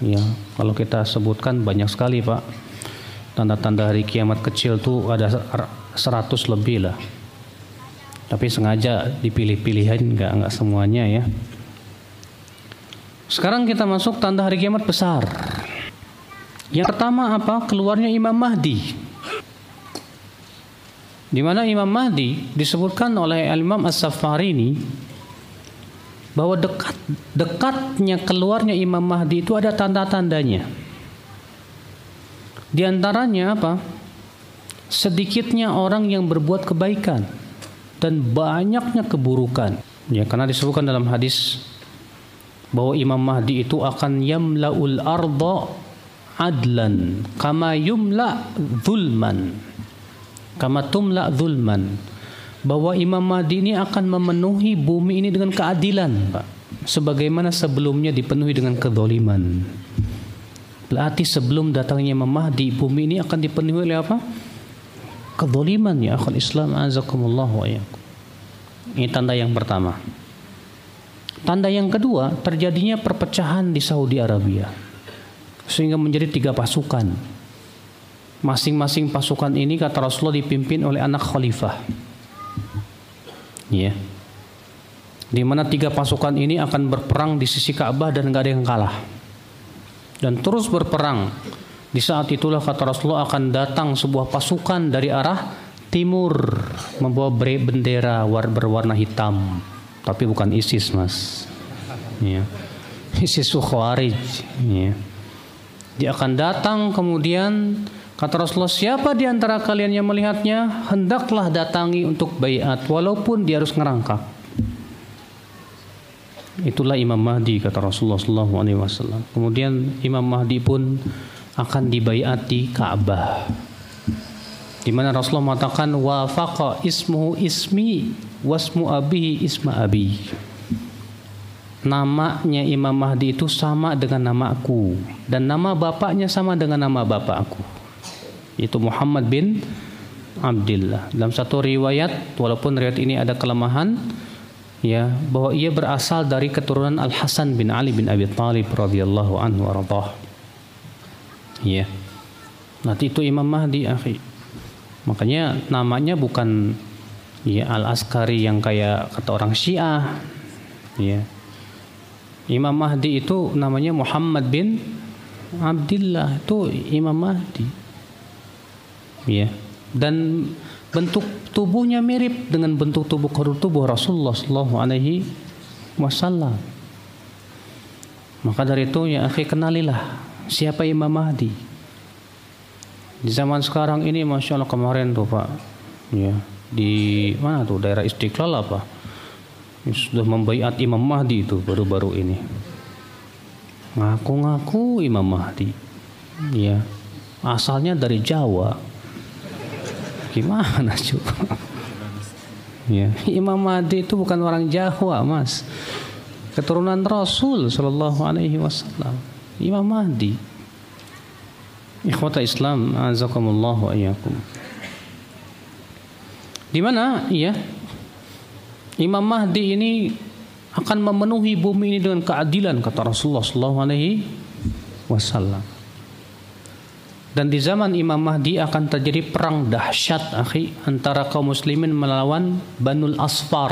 Ya, kalau kita sebutkan banyak sekali Pak. Tanda-tanda hari kiamat kecil tuh ada 100 lebih lah. Tapi sengaja dipilih-pilihin nggak nggak semuanya ya. Sekarang kita masuk tanda hari kiamat besar. Yang pertama apa? Keluarnya Imam Mahdi. Di mana Imam Mahdi disebutkan oleh Imam As-Safarini bahwa dekat dekatnya keluarnya Imam Mahdi itu ada tanda-tandanya. Di antaranya apa? Sedikitnya orang yang berbuat kebaikan dan banyaknya keburukan. Ya, karena disebutkan dalam hadis bahwa Imam Mahdi itu akan yamlaul arda adlan kama yumla zulman kama tumla zulman bahwa Imam Mahdi ini akan memenuhi bumi ini dengan keadilan, Pak. Sebagaimana sebelumnya dipenuhi dengan kedoliman. Berarti sebelum datangnya Imam Mahdi, bumi ini akan dipenuhi oleh apa? Kedoliman ya akhul Islam azakumullah wa Ini tanda yang pertama. Tanda yang kedua, terjadinya perpecahan di Saudi Arabia. Sehingga menjadi tiga pasukan. Masing-masing pasukan ini kata Rasulullah dipimpin oleh anak khalifah ya. Di mana tiga pasukan ini akan berperang di sisi Ka'bah dan nggak ada yang kalah. Dan terus berperang. Di saat itulah kata Rasulullah akan datang sebuah pasukan dari arah timur membawa bendera berwarna hitam. Tapi bukan ISIS mas. Ya. ISIS Khawarij. Ya. dia akan datang kemudian Kata Rasulullah, siapa di antara kalian yang melihatnya, hendaklah datangi untuk bayat, walaupun dia harus ngerangkak. Itulah Imam Mahdi, kata Rasulullah SAW. Kemudian Imam Mahdi pun akan dibayat di Ka'bah. Di mana Rasulullah mengatakan, wafaqa ismuhu ismi, wasmu abihi isma abi. Namanya Imam Mahdi itu sama dengan namaku dan nama bapaknya sama dengan nama bapakku itu Muhammad bin Abdullah. Dalam satu riwayat, walaupun riwayat ini ada kelemahan, ya bahwa ia berasal dari keturunan Al Hasan bin Ali bin Abi Thalib radhiyallahu anhu warḍah. Ya. Nanti itu Imam Mahdi, akhi. Makanya namanya bukan ya Al-Askari yang kayak kata orang Syiah ya Imam Mahdi itu namanya Muhammad bin Abdullah itu Imam Mahdi ya dan bentuk tubuhnya mirip dengan bentuk tubuh tubuh Rasulullah Sallallahu Alaihi Wasallam. Maka dari itu ya akhi kenalilah siapa Imam Mahdi. Di zaman sekarang ini masya Allah kemarin tuh pak. Ya di mana tuh? Daerah Istiqlal apa? Sudah membaiat Imam Mahdi itu baru-baru ini. Ngaku-ngaku Imam Mahdi. Ya asalnya dari Jawa gimana coba ya Imam Mahdi itu bukan orang Jawa mas. Keturunan Rasul Shallallahu Alaihi Wasallam. Imam Mahdi. Ikhwata Islam azakumullah wa di mana? Ya Imam Mahdi ini akan memenuhi bumi ini dengan keadilan kata Rasulullah sallallahu alaihi wasallam. Dan di zaman Imam Mahdi akan terjadi perang dahsyat akhi antara kaum muslimin melawan Banul Asfar.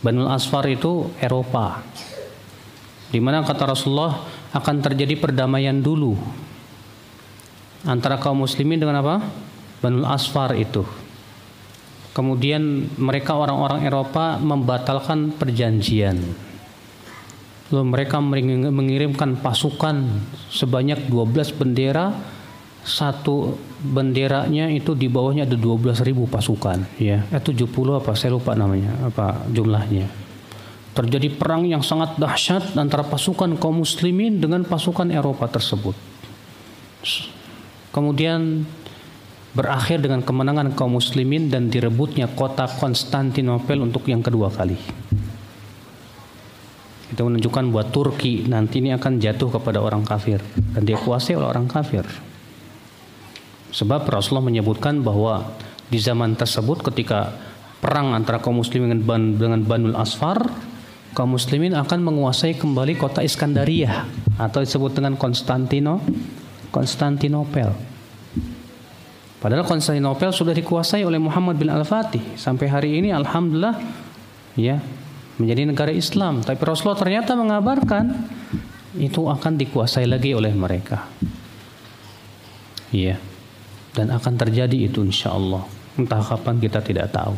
Banul Asfar itu Eropa. Di mana kata Rasulullah akan terjadi perdamaian dulu antara kaum muslimin dengan apa? Banul Asfar itu. Kemudian mereka orang-orang Eropa membatalkan perjanjian. Lalu mereka mengirimkan pasukan sebanyak 12 bendera. Satu benderanya itu di bawahnya ada 12 ribu pasukan. Ya, eh 70 apa saya lupa namanya, apa jumlahnya. Terjadi perang yang sangat dahsyat antara pasukan kaum muslimin dengan pasukan Eropa tersebut. Kemudian berakhir dengan kemenangan kaum muslimin dan direbutnya kota Konstantinopel untuk yang kedua kali. Itu menunjukkan bahwa Turki nanti ini akan jatuh kepada orang kafir dan dia kuasai oleh orang kafir. Sebab Rasulullah menyebutkan bahwa di zaman tersebut ketika perang antara kaum muslimin dengan Banul Asfar, kaum muslimin akan menguasai kembali kota Iskandaria atau disebut dengan Konstantino Konstantinopel. Padahal Konstantinopel sudah dikuasai oleh Muhammad bin Al-Fatih. Sampai hari ini alhamdulillah ya menjadi negara Islam. Tapi Rasulullah ternyata mengabarkan itu akan dikuasai lagi oleh mereka. Iya. Dan akan terjadi itu insya Allah. Entah kapan kita tidak tahu.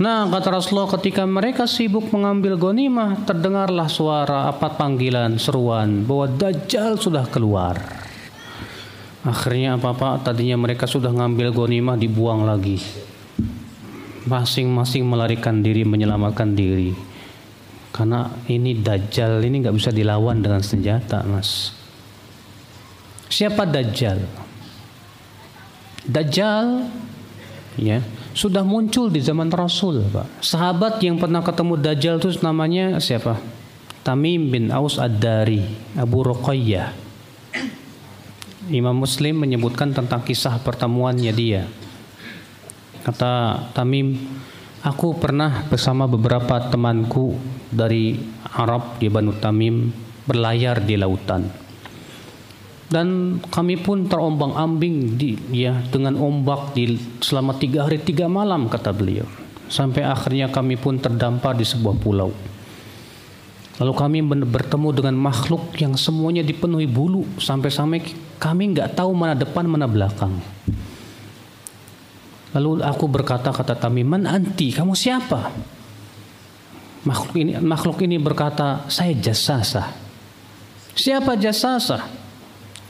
Nah kata Rasulullah ketika mereka sibuk mengambil gonimah terdengarlah suara apa panggilan seruan bahwa Dajjal sudah keluar. Akhirnya apa-apa tadinya mereka sudah ngambil gonimah dibuang lagi. Masing-masing melarikan diri menyelamatkan diri. Karena ini Dajjal ini nggak bisa dilawan dengan senjata, Mas. Siapa Dajjal? Dajjal ya sudah muncul di zaman Rasul, Pak. Sahabat yang pernah ketemu Dajjal itu namanya siapa? Tamim bin Aus Ad-Dari, Abu Ruqayyah. Imam Muslim menyebutkan tentang kisah pertemuannya dia. Kata Tamim, aku pernah bersama beberapa temanku dari Arab di Banu Tamim berlayar di lautan. Dan kami pun terombang-ambing di ya dengan ombak di selama tiga hari tiga malam kata beliau. Sampai akhirnya kami pun terdampar di sebuah pulau. Lalu kami bertemu dengan makhluk yang semuanya dipenuhi bulu sampai-sampai kami nggak tahu mana depan mana belakang. Lalu aku berkata kata Tamiman anti kamu siapa? Makhluk ini makhluk ini berkata saya jasasa. Siapa jasasa?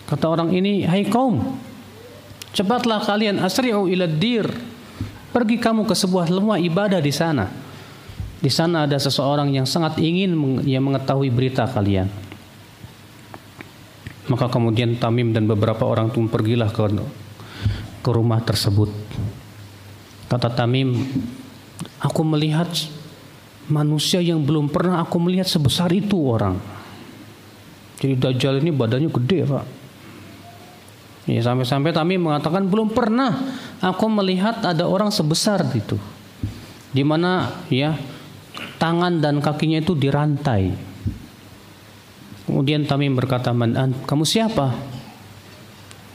Kata orang ini hai kaum cepatlah kalian asri'u ila dir pergi kamu ke sebuah lemah ibadah di sana di sana ada seseorang yang sangat ingin yang mengetahui berita kalian. Maka kemudian Tamim dan beberapa orang itu pergilah ke ke rumah tersebut. Kata Tamim, aku melihat manusia yang belum pernah aku melihat sebesar itu orang. Jadi Dajjal ini badannya gede, Pak. Ya, sampai-sampai Tamim mengatakan belum pernah aku melihat ada orang sebesar itu. Di mana ya tangan dan kakinya itu dirantai. Kemudian Tamim berkata, Man, kamu siapa?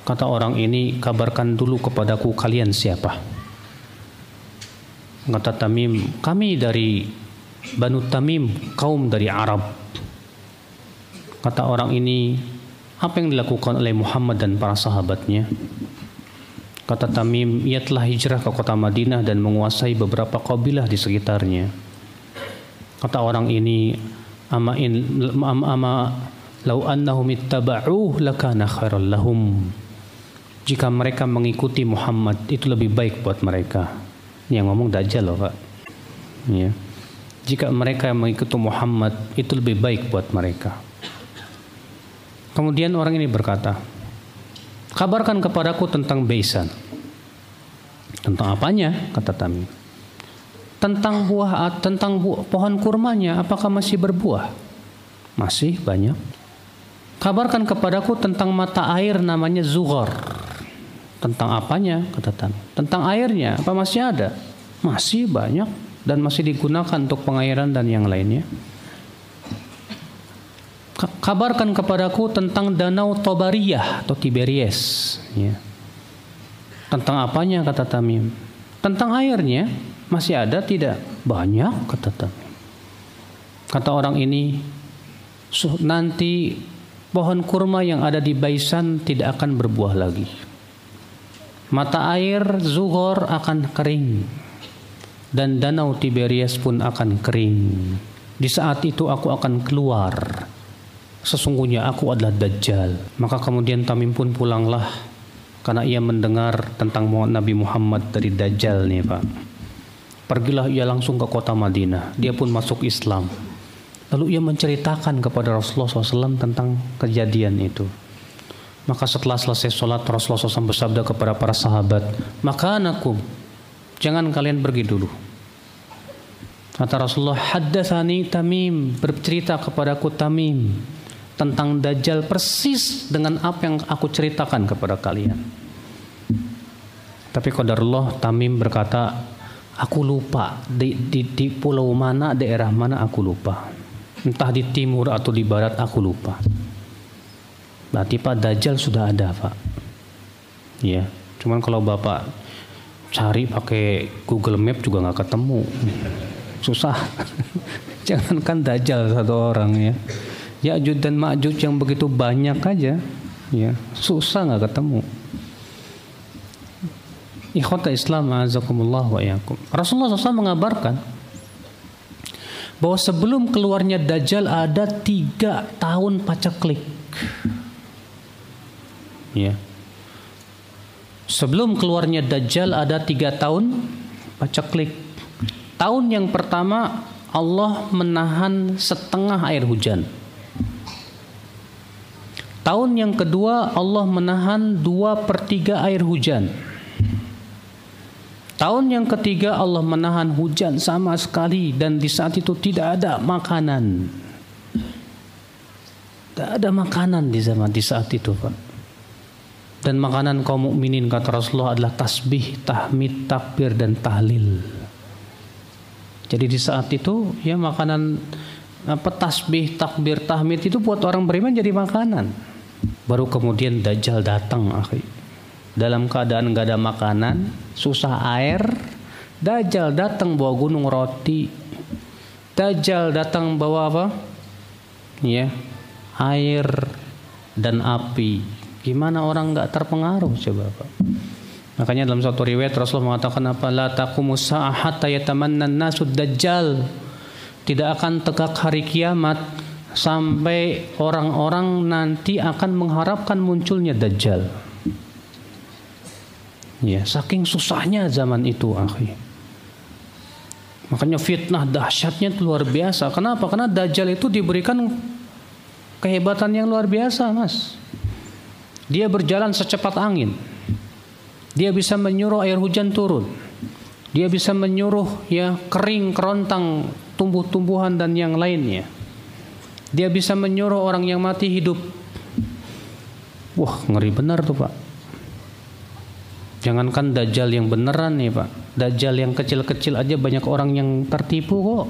Kata orang ini, kabarkan dulu kepadaku kalian siapa. Kata Tamim, kami dari Banu Tamim, kaum dari Arab. Kata orang ini, apa yang dilakukan oleh Muhammad dan para sahabatnya? Kata Tamim, ia telah hijrah ke kota Madinah dan menguasai beberapa kabilah di sekitarnya. Kata orang ini, ama in ama, lau annahum ittaba'uh lakana khairal lahum. Jika mereka mengikuti Muhammad itu lebih baik buat mereka. Yang ngomong dajjal loh, Pak. Ya. Jika mereka mengikuti Muhammad itu lebih baik buat mereka. Kemudian orang ini berkata, Kabarkan kepadaku tentang Baisan. Tentang apanya? Kata Tamim. Tentang buah tentang buah, pohon kurmanya apakah masih berbuah? Masih banyak. Kabarkan kepadaku tentang mata air namanya Zughar. Tentang apanya? Kata. Tentang airnya apa masih ada? Masih banyak dan masih digunakan untuk pengairan dan yang lainnya kabarkan kepadaku tentang danau Tobariyah atau Tiberias ya. tentang apanya kata Tamim tentang airnya masih ada tidak banyak kata Tamim kata orang ini nanti pohon kurma yang ada di Baisan tidak akan berbuah lagi mata air Zuhor akan kering dan danau Tiberias pun akan kering di saat itu aku akan keluar sesungguhnya aku adalah Dajjal. Maka kemudian Tamim pun pulanglah karena ia mendengar tentang Nabi Muhammad dari Dajjal nih Pak. Pergilah ia langsung ke kota Madinah. Dia pun masuk Islam. Lalu ia menceritakan kepada Rasulullah SAW tentang kejadian itu. Maka setelah selesai sholat Rasulullah SAW bersabda kepada para sahabat, maka anakku, jangan kalian pergi dulu. Kata Rasulullah, haddatsani Tamim, bercerita kepadaku Tamim tentang Dajjal persis dengan apa yang aku ceritakan kepada kalian. Tapi qadarullah Tamim berkata, aku lupa di, di, di pulau mana, daerah mana aku lupa. Entah di timur atau di barat aku lupa. Berarti Pak Dajjal sudah ada Pak. Ya, cuman kalau Bapak cari pakai Google Map juga nggak ketemu. Susah. Jangankan Dajjal satu orang ya. Ya'juj dan Ma'juj yang begitu banyak aja ya susah nggak ketemu Ikhwata Islam azakumullah wa yakum. Rasulullah SAW mengabarkan bahwa sebelum keluarnya Dajjal ada tiga tahun paceklik. Ya. Sebelum keluarnya Dajjal ada tiga tahun paceklik. Tahun yang pertama Allah menahan setengah air hujan. Tahun yang kedua Allah menahan dua per tiga air hujan. Tahun yang ketiga Allah menahan hujan sama sekali dan di saat itu tidak ada makanan. Tidak ada makanan di zaman di saat itu, Pak. Dan makanan kaum mukminin kata Rasulullah adalah tasbih, tahmid, takbir dan tahlil. Jadi di saat itu ya makanan apa tasbih, takbir, tahmid itu buat orang beriman jadi makanan. Baru kemudian Dajjal datang akhi. Dalam keadaan nggak ada makanan, susah air, Dajjal datang bawa gunung roti. Dajjal datang bawa apa? Ya, air dan api. Gimana orang nggak terpengaruh coba Pak? Makanya dalam satu riwayat Rasulullah mengatakan apa? La taqumus hatta yatamanna nasud dajjal. Tidak akan tegak hari kiamat sampai orang-orang nanti akan mengharapkan munculnya Dajjal. Ya, saking susahnya zaman itu, akhi. Makanya fitnah dahsyatnya luar biasa. Kenapa? Karena Dajjal itu diberikan kehebatan yang luar biasa, Mas. Dia berjalan secepat angin. Dia bisa menyuruh air hujan turun. Dia bisa menyuruh ya kering kerontang tumbuh-tumbuhan dan yang lainnya. Dia bisa menyuruh orang yang mati hidup. Wah, ngeri benar tuh, Pak. Jangankan dajjal yang beneran nih, Pak. Dajjal yang kecil-kecil aja banyak orang yang tertipu kok.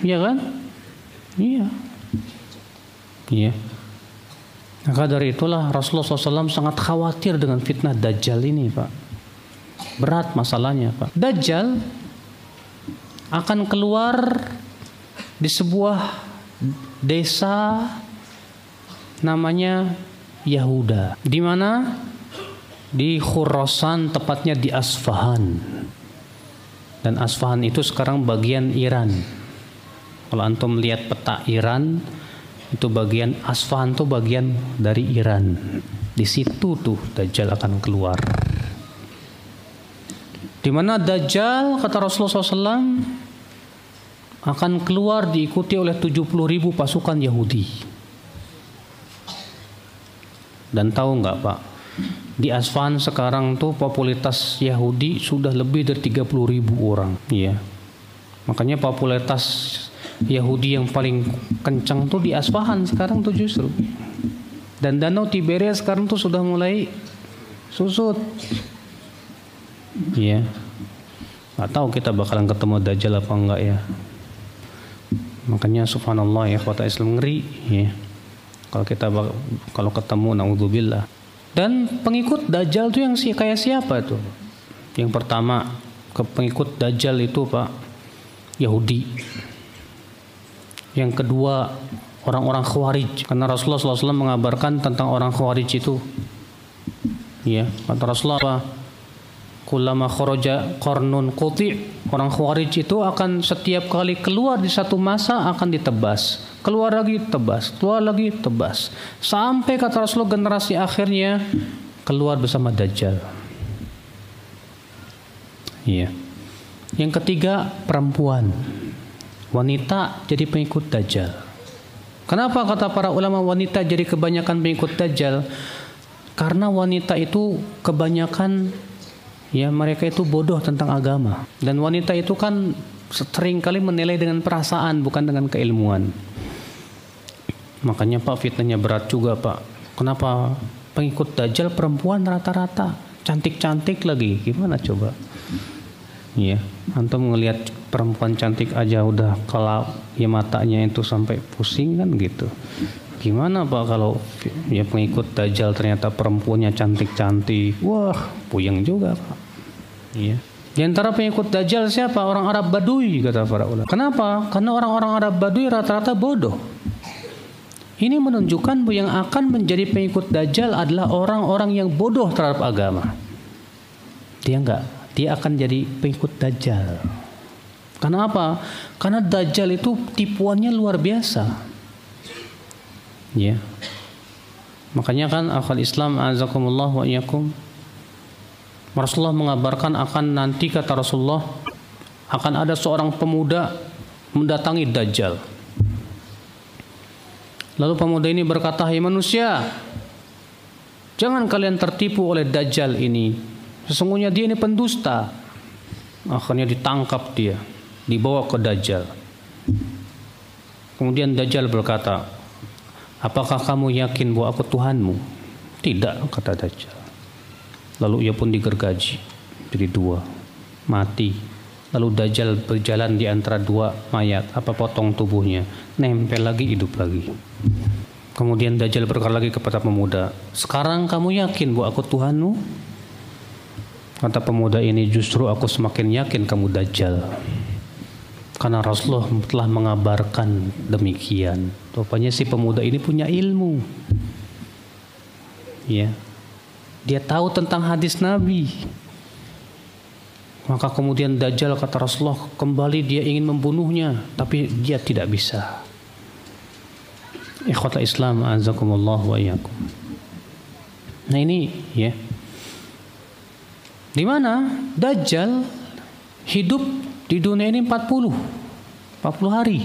Iya kan? Iya. Iya. Maka dari itulah Rasulullah SAW sangat khawatir dengan fitnah Dajjal ini Pak. Berat masalahnya Pak. Dajjal akan keluar di sebuah desa namanya Yahuda. Di mana? Di Khurasan, tepatnya di Asfahan. Dan Asfahan itu sekarang bagian Iran. Kalau antum lihat peta Iran, itu bagian Asfahan itu bagian dari Iran. Di situ tuh Dajjal akan keluar. Di mana Dajjal kata Rasulullah SAW akan keluar diikuti oleh 70 ribu pasukan Yahudi. Dan tahu nggak Pak, di Asfan sekarang tuh popularitas Yahudi sudah lebih dari 30 ribu orang. Ya, makanya popularitas Yahudi yang paling kencang tuh di Asfahan sekarang tuh justru. Dan danau Tiberias sekarang tuh sudah mulai susut. Iya. Gak tahu kita bakalan ketemu Dajjal apa enggak ya. Makanya subhanallah ya kota Islam ngeri ya. Kalau kita kalau ketemu naudzubillah. Dan pengikut Dajjal itu yang si kayak siapa tuh? Yang pertama ke pengikut Dajjal itu Pak Yahudi. Yang kedua orang-orang Khawarij karena Rasulullah SAW mengabarkan tentang orang Khawarij itu. Ya, kata Rasulullah apa? Kulama khoroja kornun kuti Orang khawarij itu akan setiap kali keluar di satu masa akan ditebas. Keluar lagi tebas, keluar lagi tebas. Sampai kata Rasulullah generasi akhirnya keluar bersama Dajjal. Iya. Yang ketiga perempuan. Wanita jadi pengikut Dajjal. Kenapa kata para ulama wanita jadi kebanyakan pengikut Dajjal? Karena wanita itu kebanyakan ya mereka itu bodoh tentang agama. Dan wanita itu kan sering kali menilai dengan perasaan bukan dengan keilmuan. Makanya pak fitnahnya berat juga pak. Kenapa pengikut dajjal perempuan rata-rata? Cantik-cantik lagi. Gimana coba? Iya, antum ngelihat perempuan cantik aja udah kalau ya matanya itu sampai pusing kan gitu. Gimana Pak kalau ya pengikut Dajjal ternyata perempuannya cantik-cantik? Wah, puyeng juga Pak. Iya. Di antara pengikut Dajjal siapa? Orang Arab Badui kata para ulama. Kenapa? Karena orang-orang Arab Badui rata-rata bodoh. Ini menunjukkan bahwa yang akan menjadi pengikut Dajjal adalah orang-orang yang bodoh terhadap agama. Dia enggak, dia akan jadi pengikut Dajjal. Karena apa? Karena Dajjal itu tipuannya luar biasa. Ya. Makanya kan akal Islam azakumullah wa iyyakum. Rasulullah mengabarkan akan nanti kata Rasulullah akan ada seorang pemuda mendatangi Dajjal. Lalu pemuda ini berkata, "Hai manusia, jangan kalian tertipu oleh Dajjal ini. Sesungguhnya dia ini pendusta." Akhirnya ditangkap dia, dibawa ke Dajjal. Kemudian Dajjal berkata, Apakah kamu yakin bahwa aku Tuhanmu? Tidak, kata Dajjal. Lalu ia pun digergaji jadi dua, mati. Lalu Dajjal berjalan di antara dua mayat, apa potong tubuhnya, nempel lagi, hidup lagi. Kemudian Dajjal berkata lagi kepada pemuda, sekarang kamu yakin bahwa aku Tuhanmu? Kata pemuda ini, justru aku semakin yakin kamu Dajjal. Karena Rasulullah telah mengabarkan demikian. Rupanya si pemuda ini punya ilmu. Ya. Dia tahu tentang hadis Nabi. Maka kemudian Dajjal kata Rasulullah kembali dia ingin membunuhnya. Tapi dia tidak bisa. Ikhwata Islam azakumullah wa iyyakum. Nah ini ya. Di mana Dajjal hidup di dunia ini 40 40 hari.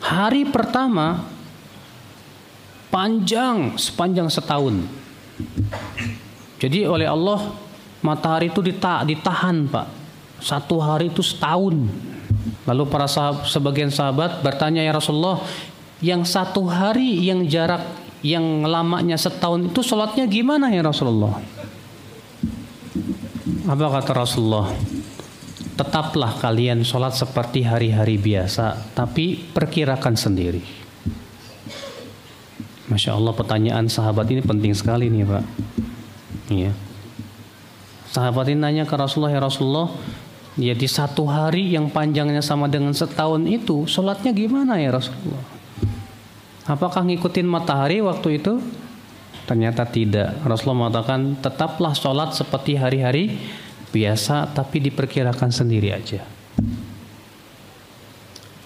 Hari pertama panjang sepanjang setahun. Jadi oleh Allah matahari itu ditahan, Pak. Satu hari itu setahun. Lalu para sahabat, sebagian sahabat bertanya ya Rasulullah, yang satu hari yang jarak yang lamanya setahun itu sholatnya gimana ya Rasulullah? Apa kata Rasulullah? Tetaplah kalian sholat seperti hari-hari biasa, tapi perkirakan sendiri. Masya Allah pertanyaan sahabat ini penting sekali nih Pak. Iya. Sahabat ini nanya ke Rasulullah, ya Rasulullah, Ya di satu hari yang panjangnya sama dengan setahun itu, sholatnya gimana ya Rasulullah? Apakah ngikutin matahari waktu itu? Ternyata tidak. Rasulullah mengatakan tetaplah sholat seperti hari-hari biasa, tapi diperkirakan sendiri aja.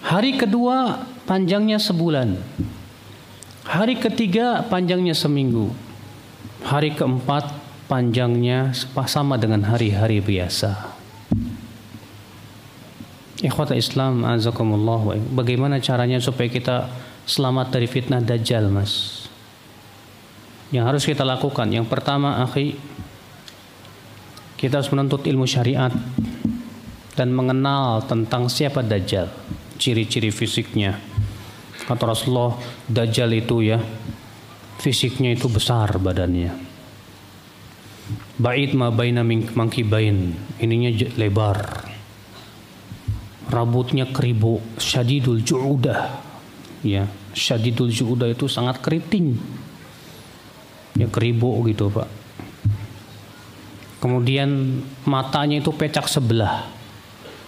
Hari kedua panjangnya sebulan. Hari ketiga panjangnya seminggu. Hari keempat panjangnya sama dengan hari-hari biasa. Ikhwata Islam azakumullah Bagaimana caranya supaya kita selamat dari fitnah dajjal mas Yang harus kita lakukan Yang pertama akhi Kita harus menuntut ilmu syariat Dan mengenal tentang siapa dajjal Ciri-ciri fisiknya. Kata Rasulullah Dajjal itu ya Fisiknya itu besar badannya. Bait ma baina mangkibain Ininya lebar. Rambutnya keribu syadidul ju'udah. Ya syadidul ju'udah itu sangat keriting. Ya keribu gitu pak kemudian matanya itu pecak sebelah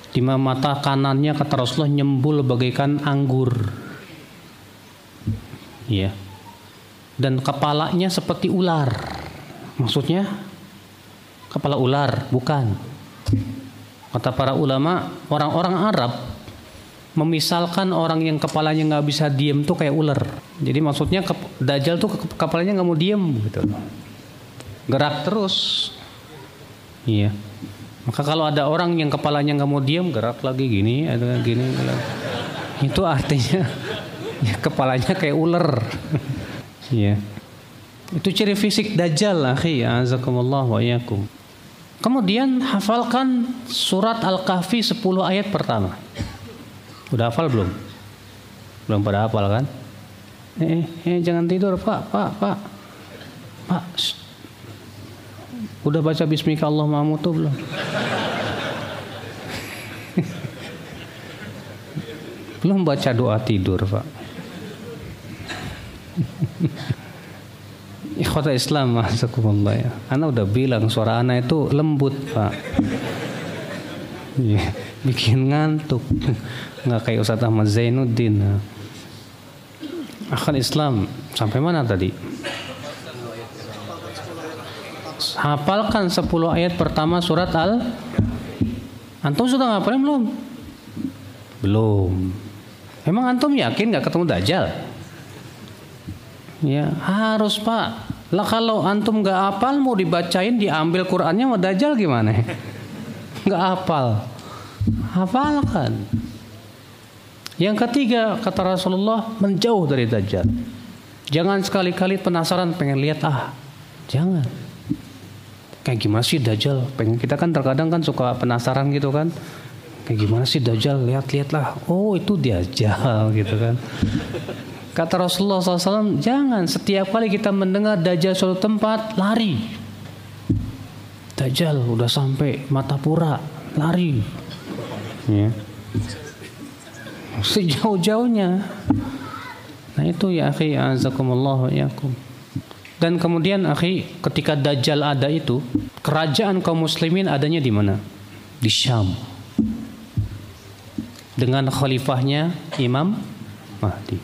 di mata kanannya kata Rasulullah nyembul bagaikan anggur ya dan kepalanya seperti ular maksudnya kepala ular bukan Kata para ulama, orang-orang Arab memisalkan orang yang kepalanya nggak bisa diem tuh kayak ular. Jadi maksudnya Dajjal tuh kepalanya nggak mau diem gitu. Gerak terus. Iya. Maka kalau ada orang yang kepalanya nggak mau diem, gerak lagi gini, ada gini, itu artinya ya, kepalanya kayak ular. Iya. Itu ciri fisik Dajjal, akhi. Azakumullah wa iyakum. Kemudian hafalkan surat Al-Kahfi 10 ayat pertama. Udah hafal belum? Belum pada hafal kan? Eh, eh, jangan tidur, Pak, Pak, Pak. Pak. Shh. Udah baca bismika Allah tuh belum? belum baca doa tidur, Pak. Ikhwata Islam Masakumullah ya. Ana udah bilang suara anak itu lembut pak. Ya, bikin ngantuk. Nggak kayak Ustaz Ahmad Zainuddin. Akan Islam sampai mana tadi? Hafalkan 10 ayat pertama surat Al Antum sudah ngapalin belum? Belum. Emang antum yakin nggak ketemu Dajjal? Ya, harus Pak. Lah kalau antum nggak hafal mau dibacain diambil Qurannya mau dajjal gimana? Nggak hafal. Hafalkan. Yang ketiga kata Rasulullah menjauh dari dajjal. Jangan sekali-kali penasaran pengen lihat ah. Jangan. Kayak gimana sih dajjal? Pengen kita kan terkadang kan suka penasaran gitu kan. Kayak gimana sih dajjal? Lihat-lihatlah. Oh, itu dajjal gitu kan. Kata Rasulullah SAW, jangan setiap kali kita mendengar Dajjal suatu tempat, lari. Dajjal udah sampai mata pura, lari. Ya. Sejauh-jauhnya. Nah itu ya akhi, azakumullah yakum. Dan kemudian akhi, ketika Dajjal ada itu, kerajaan kaum muslimin adanya di mana? Di Syam. Dengan khalifahnya Imam Mahdi.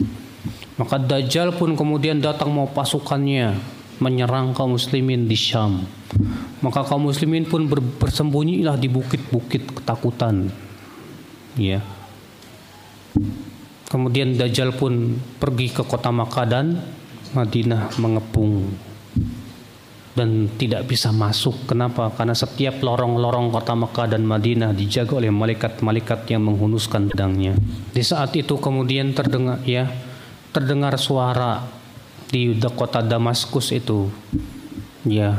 Maka Dajjal pun kemudian datang mau pasukannya menyerang kaum muslimin di Syam. Maka kaum muslimin pun bersembunyilah di bukit-bukit ketakutan. Ya. Kemudian Dajjal pun pergi ke kota Makkah dan Madinah mengepung dan tidak bisa masuk. Kenapa? Karena setiap lorong-lorong kota Mekah dan Madinah dijaga oleh malaikat-malaikat yang menghunuskan pedangnya. Di saat itu kemudian terdengar ya terdengar suara di kota Damaskus itu ya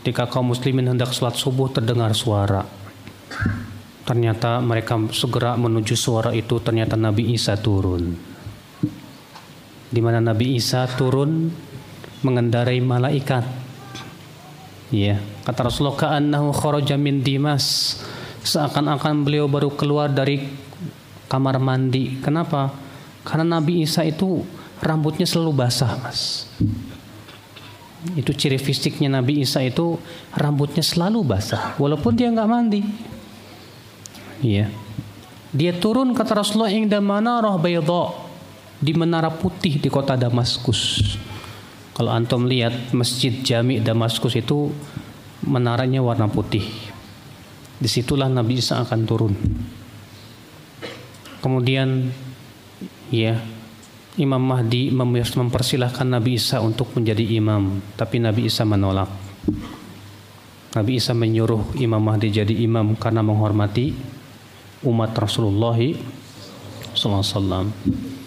ketika kaum muslimin hendak sholat subuh terdengar suara ternyata mereka segera menuju suara itu ternyata Nabi Isa turun di mana Nabi Isa turun mengendarai malaikat ya kata Rasulullah ka'annahu kharaja min dimas seakan-akan beliau baru keluar dari kamar mandi kenapa karena Nabi Isa itu rambutnya selalu basah, Mas. Itu ciri fisiknya Nabi Isa itu rambutnya selalu basah, walaupun dia nggak mandi. Iya. Dia turun kata Rasulullah inda manarah bayda di menara putih di kota Damaskus. Kalau antum lihat masjid Jami Damaskus itu menaranya warna putih. Di situlah Nabi Isa akan turun. Kemudian ya Imam Mahdi mempersilahkan Nabi Isa untuk menjadi imam, tapi Nabi Isa menolak. Nabi Isa menyuruh Imam Mahdi jadi imam karena menghormati umat Rasulullah SAW.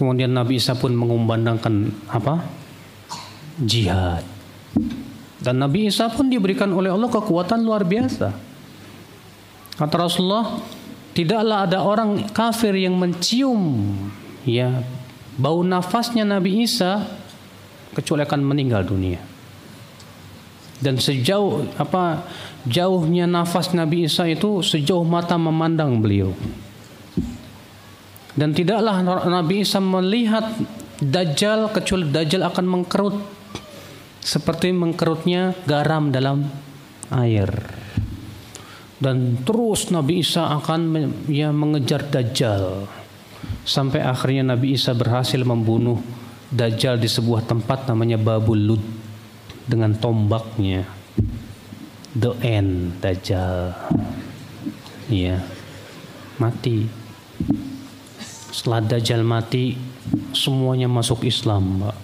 Kemudian Nabi Isa pun mengumandangkan apa? Jihad. Dan Nabi Isa pun diberikan oleh Allah kekuatan luar biasa. Kata Rasulullah, tidaklah ada orang kafir yang mencium ya bau nafasnya Nabi Isa kecuali akan meninggal dunia. Dan sejauh apa jauhnya nafas Nabi Isa itu sejauh mata memandang beliau. Dan tidaklah Nabi Isa melihat Dajjal kecuali Dajjal akan mengkerut. Seperti mengkerutnya garam dalam air. Dan terus Nabi Isa akan ya mengejar Dajjal. Sampai akhirnya Nabi Isa berhasil membunuh Dajjal di sebuah tempat namanya Babul Lud dengan tombaknya. The end Dajjal. Iya. Mati setelah Dajjal mati semuanya masuk Islam Mbak.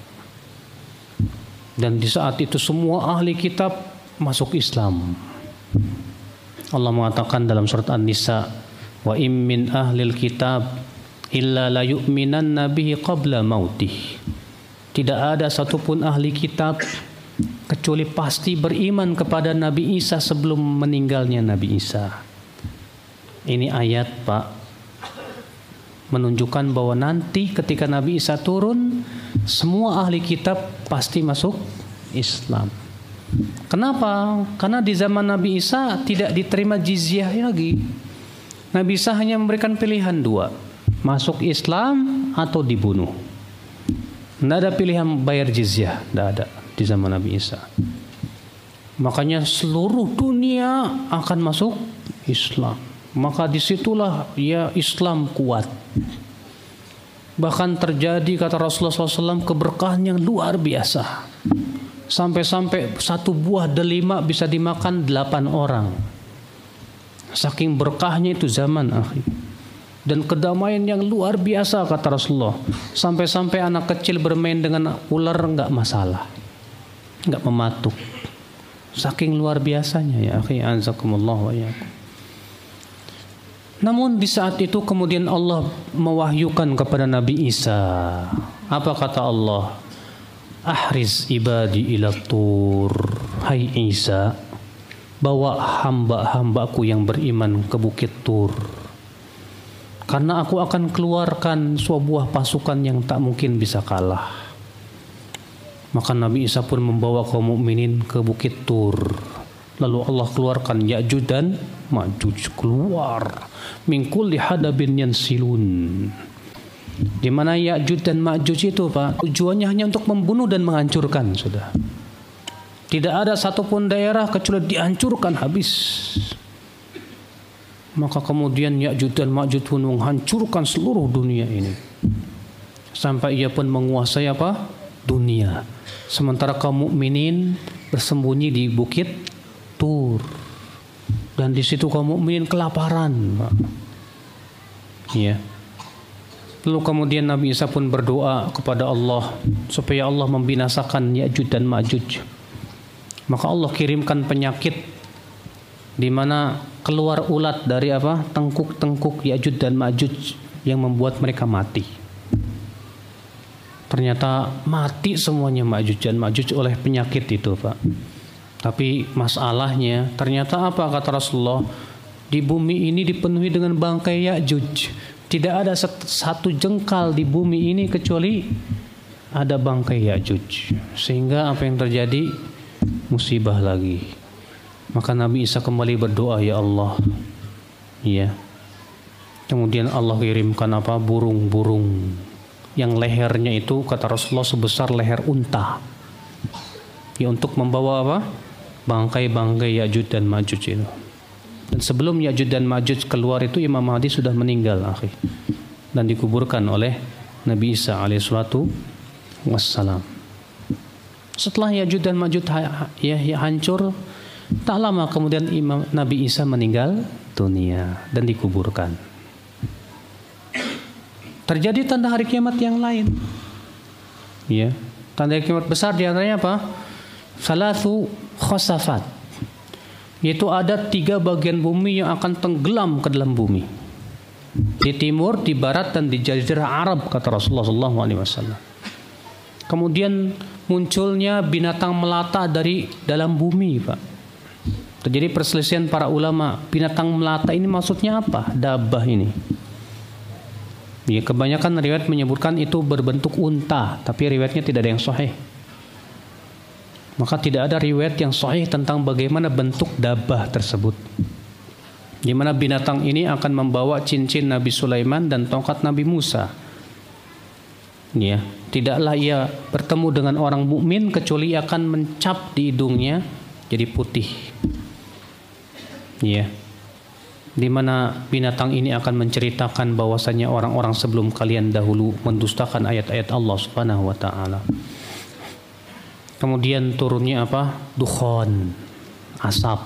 Dan di saat itu semua ahli kitab masuk Islam. Allah mengatakan dalam surat An-Nisa wa im min ahlil kitab illa la yu'minan nabihi qabla mautih. Tidak ada satupun ahli kitab kecuali pasti beriman kepada Nabi Isa sebelum meninggalnya Nabi Isa. Ini ayat Pak menunjukkan bahwa nanti ketika Nabi Isa turun semua ahli kitab pasti masuk Islam. Kenapa? Karena di zaman Nabi Isa tidak diterima jizyah lagi. Nabi Isa hanya memberikan pilihan dua, masuk Islam atau dibunuh. Tidak ada pilihan bayar jizyah, tidak ada di zaman Nabi Isa. Makanya seluruh dunia akan masuk Islam. Maka di situlah ya Islam kuat. Bahkan terjadi kata Rasulullah SAW keberkahan yang luar biasa. Sampai-sampai satu buah delima bisa dimakan delapan orang. Saking berkahnya itu zaman akhir. Dan kedamaian yang luar biasa kata Rasulullah. Sampai-sampai anak kecil bermain dengan ular nggak masalah nggak mematuk saking luar biasanya ya akhi anzakumullah wa yakum namun di saat itu kemudian Allah mewahyukan kepada Nabi Isa. Apa kata Allah? Ahriz ibadi ila tur. Hai Isa bawa hamba-hambaku yang beriman ke bukit tur. Karena aku akan keluarkan sebuah pasukan yang tak mungkin bisa kalah. Maka Nabi Isa pun membawa kaum mukminin ke Bukit Tur. Lalu Allah keluarkan Ya'juj dan Ma'juj keluar mingkul di hadabin silun. Di mana Ya'juj dan Ma'juj itu Pak, tujuannya hanya untuk membunuh dan menghancurkan sudah. Tidak ada satupun daerah kecuali dihancurkan habis. Maka kemudian Ya'juj dan Ma'juj pun menghancurkan seluruh dunia ini. Sampai ia pun menguasai apa? Dunia Sementara kaum mukminin bersembunyi di bukit Tur. Dan di situ kaum mukminin kelaparan, Iya. Lalu kemudian Nabi Isa pun berdoa kepada Allah supaya Allah membinasakan Ya'juj dan Ma'juj. Maka Allah kirimkan penyakit di mana keluar ulat dari apa? Tengkuk-tengkuk Ya'juj dan Ma'juj yang membuat mereka mati. Ternyata mati semuanya Ma'juj dan Ma'juj oleh penyakit itu Pak. Tapi masalahnya ternyata apa kata Rasulullah? Di bumi ini dipenuhi dengan bangkai Ya'juj. Tidak ada satu jengkal di bumi ini kecuali ada bangkai Ya'juj. Sehingga apa yang terjadi? Musibah lagi. Maka Nabi Isa kembali berdoa, Ya Allah. Iya. Kemudian Allah kirimkan apa? Burung-burung yang lehernya itu kata Rasulullah sebesar leher unta. Ya untuk membawa apa? Bangkai-bangkai Ya'juj dan Ma'juj itu. Dan sebelum Ya'juj dan Ma'juj keluar itu Imam Mahdi sudah meninggal akhi. Dan dikuburkan oleh Nabi Isa alaihissalatu wassalam. Setelah Ya'juj dan Ma'juj ya, ya hancur, tak lama kemudian Imam Nabi Isa meninggal dunia dan dikuburkan. Terjadi tanda hari kiamat yang lain. Ya, tanda hari kiamat besar di antaranya apa? Salatu khosafat. Yaitu ada tiga bagian bumi yang akan tenggelam ke dalam bumi. Di timur, di barat, dan di jazirah Arab kata Rasulullah SAW. Kemudian munculnya binatang melata dari dalam bumi, Pak. Terjadi perselisihan para ulama. Binatang melata ini maksudnya apa? Dabah ini. Ya, kebanyakan riwayat menyebutkan itu berbentuk unta, tapi riwayatnya tidak ada yang sahih. Maka tidak ada riwayat yang sahih tentang bagaimana bentuk dabah tersebut. Di mana binatang ini akan membawa cincin Nabi Sulaiman dan tongkat Nabi Musa. Ya, tidaklah ia bertemu dengan orang mukmin kecuali akan mencap di hidungnya jadi putih. Ya di mana binatang ini akan menceritakan bahwasanya orang-orang sebelum kalian dahulu mendustakan ayat-ayat Allah Subhanahu wa taala. Kemudian turunnya apa? Dukhon, asap.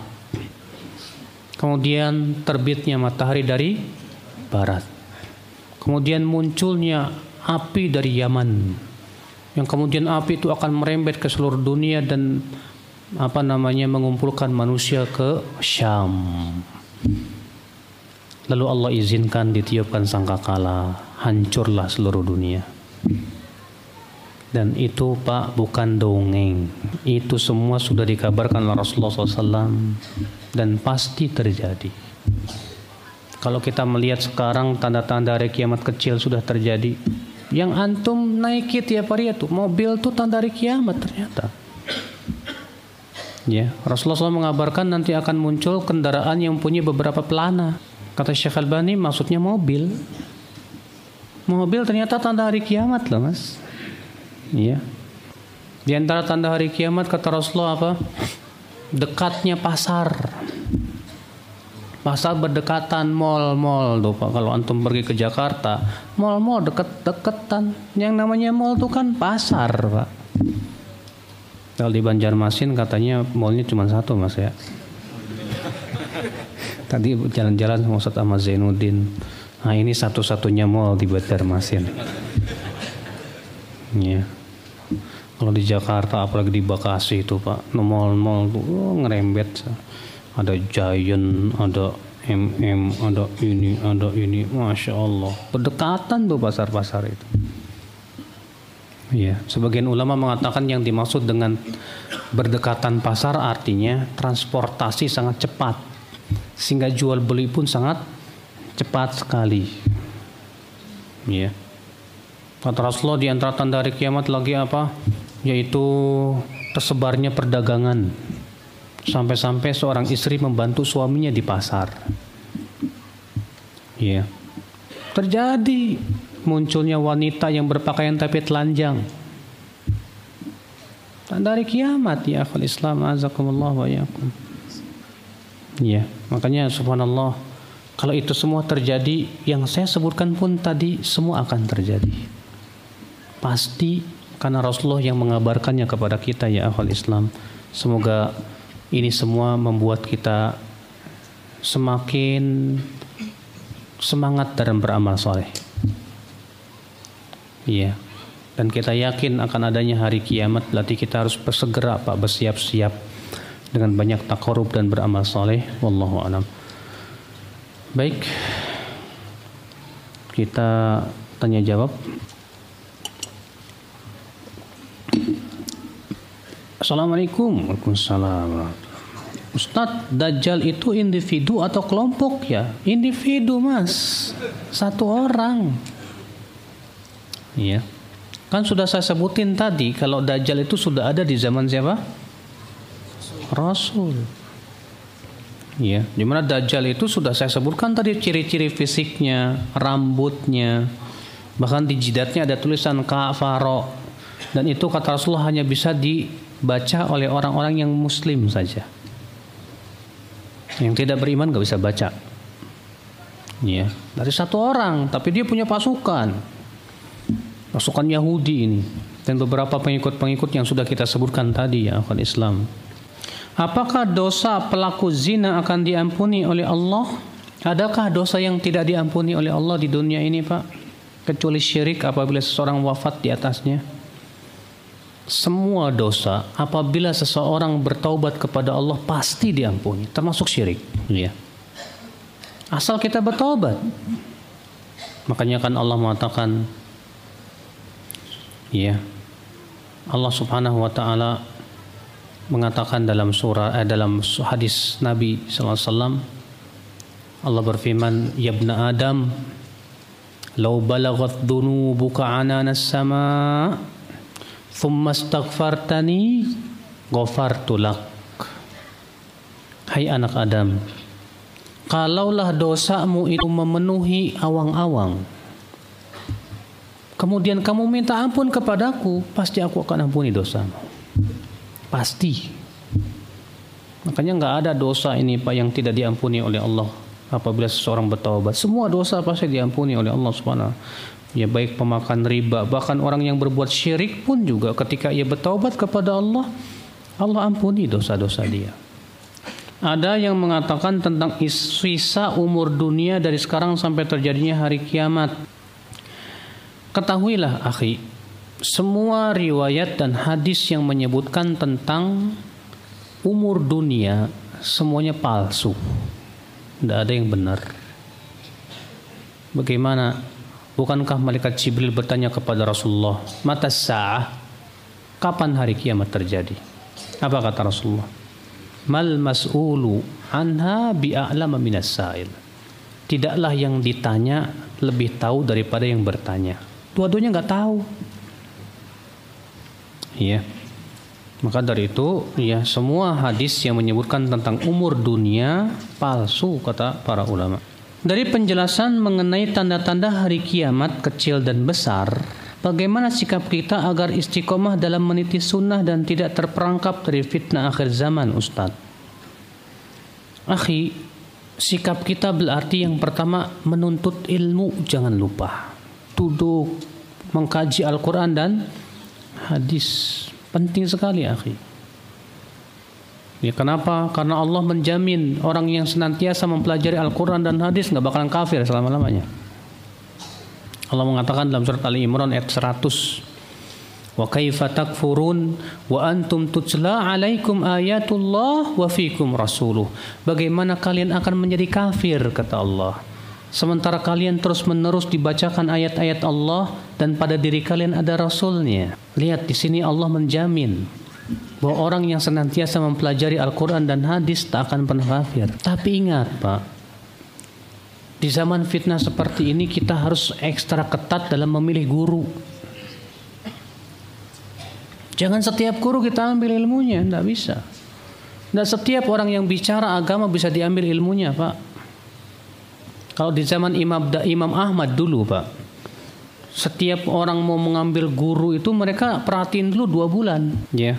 Kemudian terbitnya matahari dari barat. Kemudian munculnya api dari Yaman. Yang kemudian api itu akan merembet ke seluruh dunia dan apa namanya mengumpulkan manusia ke Syam. Lalu Allah izinkan ditiupkan sangkakala, hancurlah seluruh dunia. Dan itu Pak bukan dongeng. Itu semua sudah dikabarkan oleh Rasulullah SAW dan pasti terjadi. Kalau kita melihat sekarang tanda-tanda hari kiamat kecil sudah terjadi. Yang antum naiki tiap hari itu mobil tuh tanda hari kiamat ternyata. Ya, Rasulullah SAW mengabarkan nanti akan muncul kendaraan yang punya beberapa pelana. Kata Syekh Albani maksudnya mobil. Mobil ternyata tanda hari kiamat loh mas. Iya. Di antara tanda hari kiamat kata Rasulullah apa? Dekatnya pasar. Pasar berdekatan mall-mall tuh Pak. Kalau antum pergi ke Jakarta, mall-mall deket-deketan. Yang namanya mall tuh kan pasar, Pak. Kalau di Banjarmasin katanya mallnya cuma satu, Mas ya. Tadi jalan-jalan sama Ustaz Ahmad Zainuddin. Nah ini satu-satunya mall di Banjarmasin. Ya. Kalau di Jakarta apalagi di Bekasi itu Pak, mall-mall tuh oh, ngerembet. Ada Giant, ada MM, ada ini, ada ini, masya Allah. Berdekatan tuh pasar-pasar itu. Ya, sebagian ulama mengatakan yang dimaksud dengan berdekatan pasar artinya transportasi sangat cepat sehingga jual beli pun sangat cepat sekali. Ya. Kata Rasulullah di antara tanda hari kiamat lagi apa? Yaitu tersebarnya perdagangan. Sampai-sampai seorang istri membantu suaminya di pasar. Ya. Terjadi munculnya wanita yang berpakaian tapi telanjang. Hari kiamat ya akhul Islam azakumullah wa yakum. Ya, makanya subhanallah kalau itu semua terjadi yang saya sebutkan pun tadi semua akan terjadi. Pasti karena Rasulullah yang mengabarkannya kepada kita ya ahli Islam. Semoga ini semua membuat kita semakin semangat dalam beramal soleh. Iya. Dan kita yakin akan adanya hari kiamat berarti kita harus bersegera Pak bersiap-siap dengan banyak takarub dan beramal soleh. Wallahu a'lam. Baik, kita tanya jawab. Assalamualaikum. Waalaikumsalam. Ustadz, Dajjal itu individu atau kelompok ya? Individu mas, satu orang. Iya. Kan sudah saya sebutin tadi kalau Dajjal itu sudah ada di zaman siapa? Rasul. Ya, di mana Dajjal itu sudah saya sebutkan tadi ciri-ciri fisiknya, rambutnya, bahkan di jidatnya ada tulisan kafaro dan itu kata Rasulullah hanya bisa dibaca oleh orang-orang yang muslim saja. Yang tidak beriman nggak bisa baca. Ya, dari satu orang, tapi dia punya pasukan. Pasukan Yahudi ini dan beberapa pengikut-pengikut yang sudah kita sebutkan tadi ya akal Islam. Apakah dosa pelaku zina akan diampuni oleh Allah? Adakah dosa yang tidak diampuni oleh Allah di dunia ini, Pak? Kecuali syirik apabila seseorang wafat di atasnya. Semua dosa apabila seseorang bertaubat kepada Allah pasti diampuni, termasuk syirik, ya. Asal kita bertaubat. Makanya kan Allah mengatakan ya. Allah Subhanahu wa taala mengatakan dalam surah eh, dalam hadis Nabi wasallam Allah berfirman ya Adam law balaghat dhunubuka anana sama thumma astaghfartani ghafartu lak Hai anak Adam kalaulah dosamu itu memenuhi awang-awang kemudian kamu minta ampun kepadaku pasti aku akan ampuni dosamu Pasti. Makanya nggak ada dosa ini Pak yang tidak diampuni oleh Allah apabila seseorang bertaubat. Semua dosa pasti diampuni oleh Allah Subhanahu Ya baik pemakan riba, bahkan orang yang berbuat syirik pun juga ketika ia bertaubat kepada Allah, Allah ampuni dosa-dosa dia. Ada yang mengatakan tentang sisa umur dunia dari sekarang sampai terjadinya hari kiamat. Ketahuilah, akhi, semua riwayat dan hadis yang menyebutkan tentang umur dunia semuanya palsu. Tidak ada yang benar. Bagaimana? Bukankah malaikat Jibril bertanya kepada Rasulullah, "Mata sa'ah?" Kapan hari kiamat terjadi? Apa kata Rasulullah? Mal mas'ulu anha bi'a'lama minas sa'il. Tidaklah yang ditanya lebih tahu daripada yang bertanya. Dua-duanya nggak tahu. Ya. Maka dari itu ya semua hadis yang menyebutkan tentang umur dunia palsu kata para ulama. Dari penjelasan mengenai tanda-tanda hari kiamat kecil dan besar, bagaimana sikap kita agar istiqomah dalam meniti sunnah dan tidak terperangkap dari fitnah akhir zaman Ustadz? Akhi, sikap kita berarti yang pertama menuntut ilmu jangan lupa. Duduk mengkaji Al-Quran dan hadis penting sekali akhi ya kenapa? Karena Allah menjamin orang yang senantiasa mempelajari Al-Quran dan hadis nggak bakalan kafir selama-lamanya. Allah mengatakan dalam surat Ali Imran ayat 100 wa kaifa takfurun wa antum tutla alaikum ayatullah wa fikum rasuluh. Bagaimana kalian akan menjadi kafir kata Allah. Sementara kalian terus menerus dibacakan ayat-ayat Allah dan pada diri kalian ada Rasulnya. Lihat di sini Allah menjamin bahwa orang yang senantiasa mempelajari Al-Quran dan hadis tak akan pernah kafir. Tapi ingat Pak, di zaman fitnah seperti ini kita harus ekstra ketat dalam memilih guru. Jangan setiap guru kita ambil ilmunya, tidak bisa. Tidak setiap orang yang bicara agama bisa diambil ilmunya Pak. Kalau di zaman Imam Imam Ahmad dulu, Pak, setiap orang mau mengambil guru itu mereka perhatiin dulu dua bulan, ya.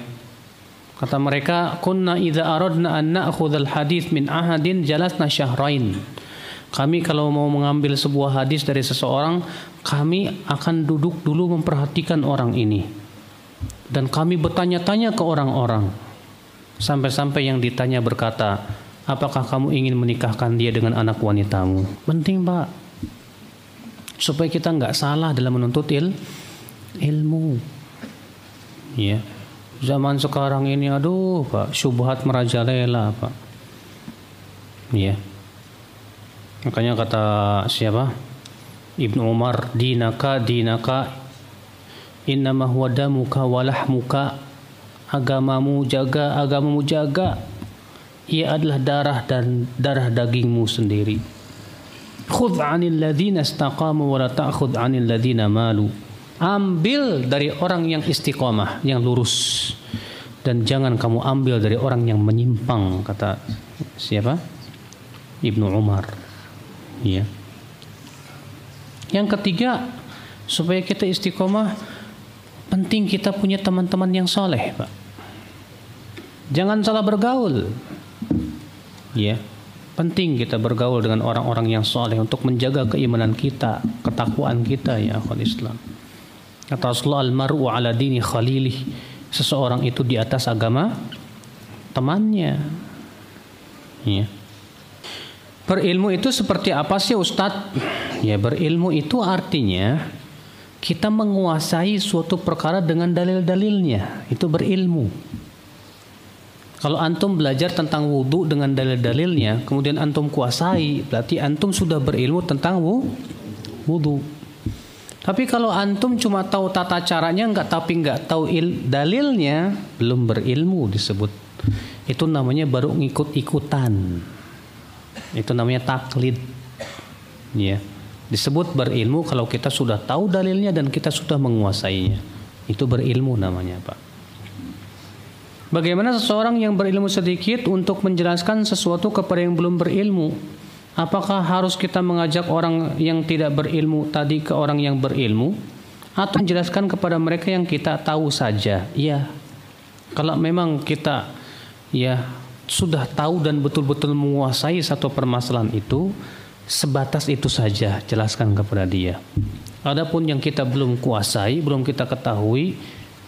Kata mereka, kunna idza aradna an na'khudhal hadis min ahadin jalasna syahrain. Kami kalau mau mengambil sebuah hadis dari seseorang, kami akan duduk dulu memperhatikan orang ini. Dan kami bertanya-tanya ke orang-orang. Sampai-sampai yang ditanya berkata, Apakah kamu ingin menikahkan dia dengan anak wanitamu? Penting pak. Supaya kita nggak salah dalam menuntut il, ilmu. Ya. Zaman sekarang ini aduh pak, syubhat merajalela pak. Ya. Makanya kata siapa? Ibnu Umar, dinaka dinaka innama huwa damuka walahmuka agamamu jaga agamamu jaga ia adalah darah dan darah dagingmu sendiri. Khudh 'anil ladzina istaqamu wa la ta'khudh 'anil ladzina malu. Ambil dari orang yang istiqomah, yang lurus. Dan jangan kamu ambil dari orang yang menyimpang, kata siapa? Ibnu Umar. Ya. Yang ketiga, supaya kita istiqomah, penting kita punya teman-teman yang soleh, Pak. Jangan salah bergaul. Ya. Penting kita bergaul dengan orang-orang yang soleh untuk menjaga keimanan kita, ketakwaan kita ya akhwat Islam. Kata Rasulullah al-mar'u ala dini khalilih. Seseorang itu di atas agama temannya. Ya. Berilmu itu seperti apa sih Ustadz? Ya berilmu itu artinya kita menguasai suatu perkara dengan dalil-dalilnya. Itu berilmu. Kalau antum belajar tentang wudhu dengan dalil-dalilnya, kemudian antum kuasai, berarti antum sudah berilmu tentang wudhu. Tapi kalau antum cuma tahu tata caranya, nggak tapi nggak tahu il, dalilnya, belum berilmu disebut. Itu namanya baru ngikut-ikutan. Itu namanya taklid. Ya. Disebut berilmu kalau kita sudah tahu dalilnya dan kita sudah menguasainya. Itu berilmu namanya, Pak. Bagaimana seseorang yang berilmu sedikit untuk menjelaskan sesuatu kepada yang belum berilmu? Apakah harus kita mengajak orang yang tidak berilmu tadi ke orang yang berilmu atau menjelaskan kepada mereka yang kita tahu saja? Iya. Kalau memang kita ya sudah tahu dan betul-betul menguasai satu permasalahan itu, sebatas itu saja jelaskan kepada dia. Adapun yang kita belum kuasai, belum kita ketahui,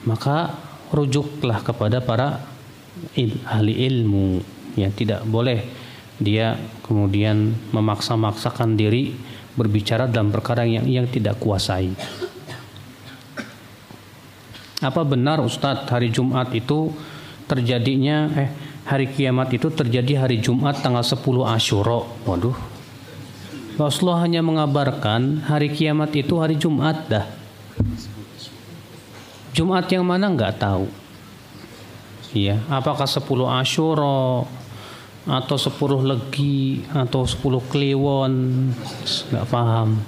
maka rujuklah kepada para ahli ilmu yang tidak boleh dia kemudian memaksa-maksakan diri berbicara dalam perkara yang yang tidak kuasai. Apa benar Ustadz hari Jumat itu terjadinya eh hari kiamat itu terjadi hari Jumat tanggal 10 Asyura. Waduh. Rasulullah hanya mengabarkan hari kiamat itu hari Jumat dah. Jumat yang mana nggak tahu. Iya, apakah 10 Asyura atau 10 Legi atau 10 Kliwon nggak paham.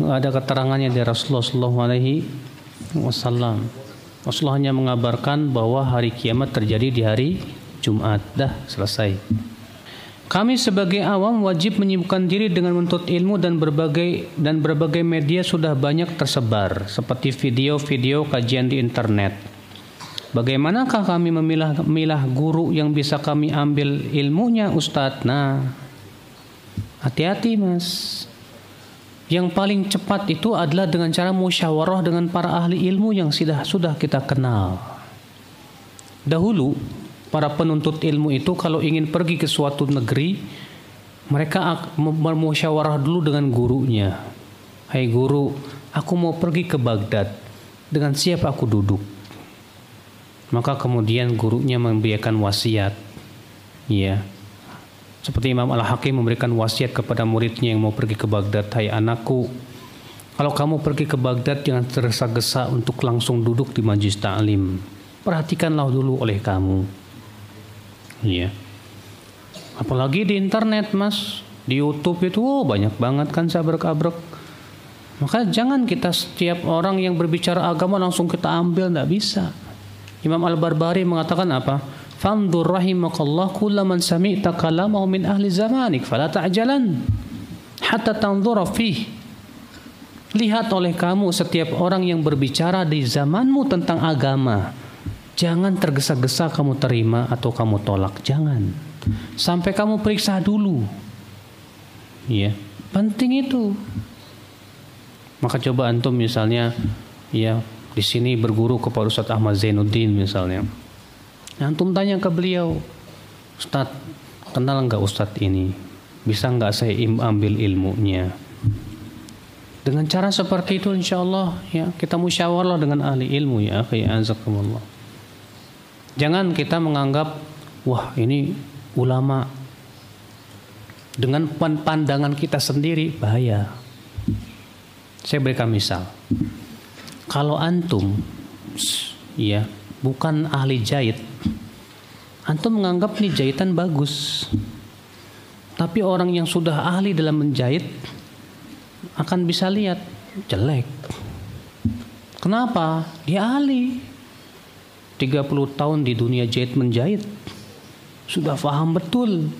Nggak ada keterangannya dari Rasulullah Shallallahu Alaihi Wasallam. Rasulullah hanya mengabarkan bahwa hari kiamat terjadi di hari Jumat. Dah selesai. Kami sebagai awam wajib menyibukkan diri dengan menuntut ilmu dan berbagai dan berbagai media sudah banyak tersebar seperti video-video kajian di internet. Bagaimanakah kami memilah milah guru yang bisa kami ambil ilmunya Ustadz? Nah, hati-hati mas. Yang paling cepat itu adalah dengan cara musyawarah dengan para ahli ilmu yang sudah sudah kita kenal. Dahulu para penuntut ilmu itu kalau ingin pergi ke suatu negeri mereka bermusyawarah dulu dengan gurunya. Hai guru, aku mau pergi ke Baghdad. Dengan siapa aku duduk? Maka kemudian gurunya memberikan wasiat. Ya. Seperti Imam Al-Hakim memberikan wasiat kepada muridnya yang mau pergi ke Baghdad. Hai anakku, kalau kamu pergi ke Baghdad jangan tergesa-gesa untuk langsung duduk di majlis ta'lim. Perhatikanlah dulu oleh kamu Iya. Apalagi di internet mas, di YouTube itu oh, banyak banget kan sabrek-abrek. Maka jangan kita setiap orang yang berbicara agama langsung kita ambil, tidak bisa. Imam Al-Barbari mengatakan apa? Fandur rahimakallah kulla man sami'ta kalamahu min ahli zamanik fala ta'jalan hatta tanzura fih. Lihat oleh kamu setiap orang yang berbicara di zamanmu tentang agama Jangan tergesa-gesa kamu terima atau kamu tolak, jangan. Sampai kamu periksa dulu. Ya, penting itu. Maka coba antum misalnya ya di sini berguru kepada Ustaz Ahmad Zainuddin misalnya. Antum tanya ke beliau, Ustaz, kenal nggak Ustaz ini? Bisa nggak saya ambil ilmunya? Dengan cara seperti itu insya Allah ya kita musyawarah dengan ahli ilmu ya akhi. Jangan kita menganggap wah ini ulama dengan pandangan kita sendiri bahaya. Saya berikan misal. Kalau antum ya bukan ahli jahit, antum menganggap nih jahitan bagus. Tapi orang yang sudah ahli dalam menjahit akan bisa lihat jelek. Kenapa? Dia ahli. 30 tahun di dunia jahit menjahit sudah paham betul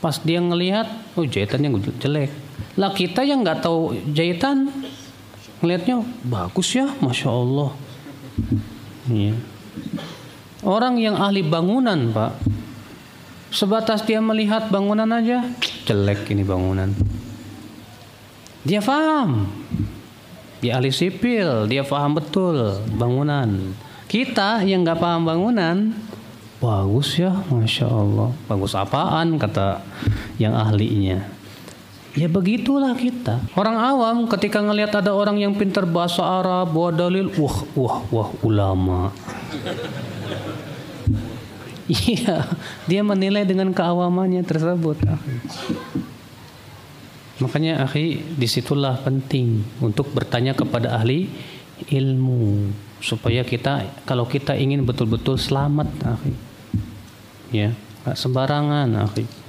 pas dia ngelihat oh jahitannya jelek lah kita yang nggak tahu jahitan ngelihatnya bagus ya masya Allah ya. orang yang ahli bangunan pak Sebatas dia melihat bangunan aja, jelek ini bangunan. Dia paham. Dia ahli sipil, dia paham betul bangunan. Kita yang nggak paham bangunan, bagus ya, masya Allah. Bagus apaan kata yang ahlinya. Ya begitulah kita. Orang awam ketika ngelihat ada orang yang pintar bahasa Arab, bawa dalil, wah, wah, wah, ulama. Iya, dia menilai dengan keawamannya tersebut. Makanya akhi, di situlah penting untuk bertanya kepada ahli ilmu supaya kita kalau kita ingin betul-betul selamat akhi. Ya, sembarangan akhi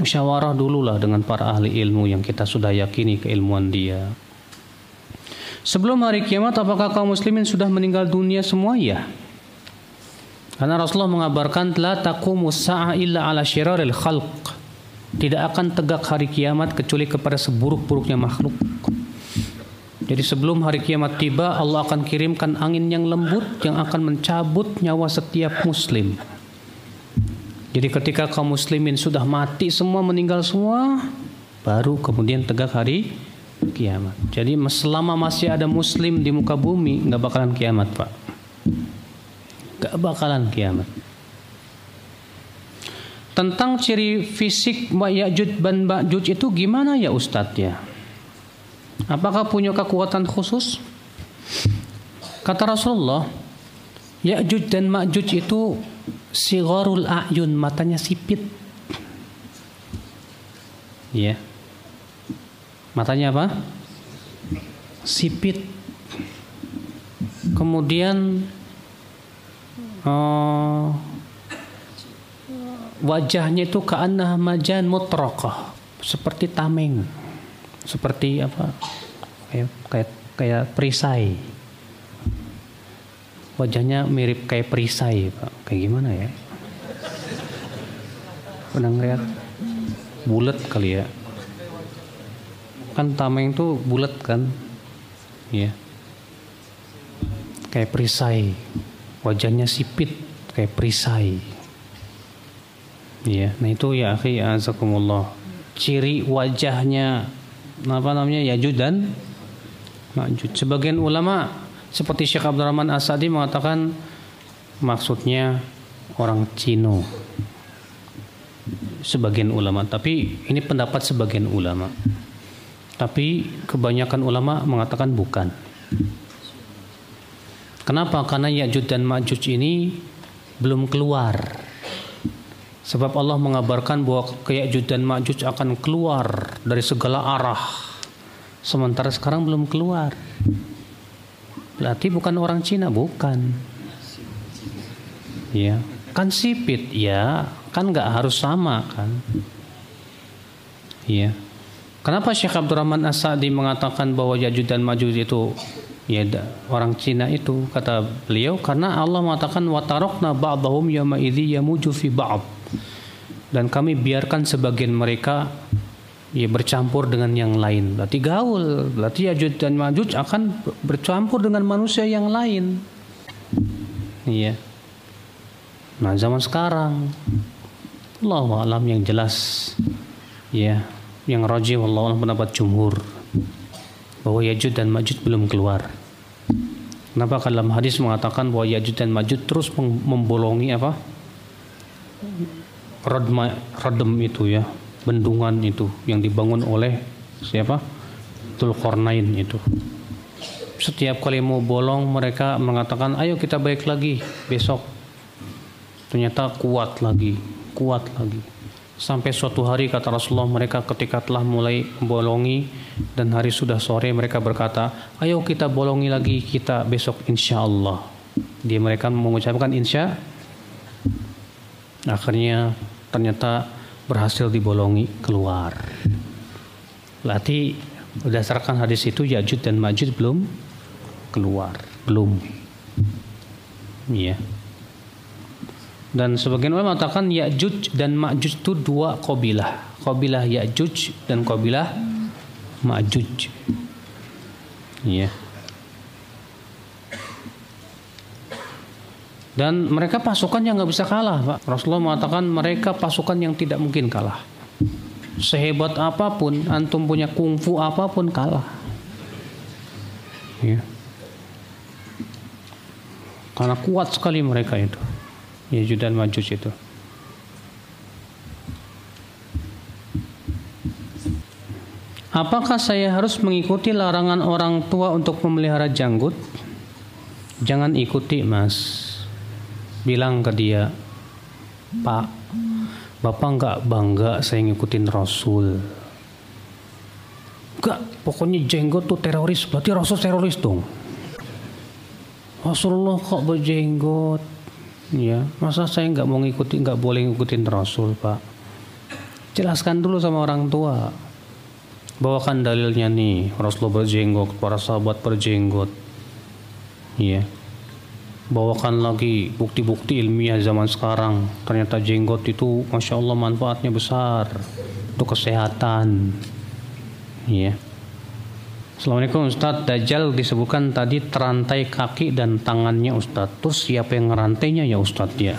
musyawarah dululah dengan para ahli ilmu yang kita sudah yakini keilmuan dia. Sebelum hari kiamat apakah kaum muslimin sudah meninggal dunia semua? Ya. Karena Rasulullah mengabarkan la taqumu sa'a illa ala syiraril khalq. Tidak akan tegak hari kiamat kecuali kepada seburuk-buruknya makhluk. Jadi sebelum hari kiamat tiba Allah akan kirimkan angin yang lembut yang akan mencabut nyawa setiap muslim. Jadi ketika kaum muslimin sudah mati semua meninggal semua, baru kemudian tegak hari kiamat. Jadi selama masih ada muslim di muka bumi nggak bakalan kiamat pak, nggak bakalan kiamat. Tentang ciri fisik Ya'juj dan Ma'juj itu gimana ya Ustadz ya? Apakah punya kekuatan khusus? Kata Rasulullah, Ya'juj dan Ma'juj itu sigharul a'yun matanya sipit. Ya matanya apa? Sipit. Kemudian uh, wajahnya itu keanah majan mutraqah seperti tameng seperti apa? Kayak kayak kayak perisai wajahnya mirip kayak perisai pak. Kayak gimana ya? Pernah ngeliat? Bulat kali ya? Kan tameng itu bulat kan? Ya kayak perisai. Wajahnya sipit kayak perisai. Ya nah itu ya akhi azakumullah. Ciri wajahnya apa namanya Yajud dan Ma'jud. Sebagian ulama seperti Syekh Abdurrahman Asadi mengatakan maksudnya orang Cino. Sebagian ulama, tapi ini pendapat sebagian ulama. Tapi kebanyakan ulama mengatakan bukan. Kenapa? Karena Ya'juj dan Ma'juj ini belum keluar. Sebab Allah mengabarkan bahwa Ya'juj dan Ma'juj akan keluar dari segala arah. Sementara sekarang belum keluar. Berarti bukan orang Cina, bukan. Ya, kan sipit ya, kan nggak harus sama kan. Ya. Kenapa Syekh Abdurrahman As-Sa'di mengatakan bahwa Yajud dan Majud itu ya orang Cina itu kata beliau karena Allah mengatakan watarokna ba'dahum yama idzi yamuju fi ba'd. Dan kami biarkan sebagian mereka ya bercampur dengan yang lain. Berarti gaul, berarti Yajuj dan Majuj akan bercampur dengan manusia yang lain. Iya. Nah zaman sekarang Allah alam yang jelas ya yang rajih Allah pendapat jumhur bahwa Yajuj dan Majuj belum keluar. Kenapa dalam hadis mengatakan bahwa Yajuj dan Majuj terus membolongi apa? Rodma, rodem itu ya, bendungan itu yang dibangun oleh siapa? Tulkornain itu. Setiap kali mau bolong mereka mengatakan ayo kita baik lagi besok. Ternyata kuat lagi, kuat lagi. Sampai suatu hari kata Rasulullah mereka ketika telah mulai bolongi dan hari sudah sore mereka berkata ayo kita bolongi lagi kita besok insya Allah. Dia mereka mengucapkan insya akhirnya ternyata berhasil dibolongi keluar. Berarti berdasarkan hadis itu Yajud dan Majud belum keluar, belum. Iya. Dan sebagian ulama mengatakan Ya'juj dan Ma'juj itu dua kabilah. Kabilah Ya'juj dan kabilah Ma'juj. Iya. Dan mereka pasukan yang nggak bisa kalah, Pak. Rasulullah mengatakan mereka pasukan yang tidak mungkin kalah. Sehebat apa pun, antum punya kungfu apa pun kalah. Ya. Karena kuat sekali mereka itu. Yajud dan Majus itu. Apakah saya harus mengikuti larangan orang tua untuk memelihara janggut? Jangan ikuti, Mas bilang ke dia, Pak, Bapak nggak bangga saya ngikutin Rasul. Enggak, pokoknya jenggot tuh teroris, berarti Rasul teroris dong. Rasulullah kok berjenggot? Ya, masa saya nggak mau ngikutin, nggak boleh ngikutin Rasul, Pak? Jelaskan dulu sama orang tua. Bawakan dalilnya nih, Rasulullah berjenggot, para sahabat berjenggot. Iya bawakan lagi bukti-bukti ilmiah zaman sekarang. Ternyata jenggot itu masya Allah manfaatnya besar untuk kesehatan. Ya Assalamualaikum Ustadz. Dajjal disebutkan tadi terantai kaki dan tangannya Ustadz. Terus siapa yang ngerantainya ya Ustadz ya?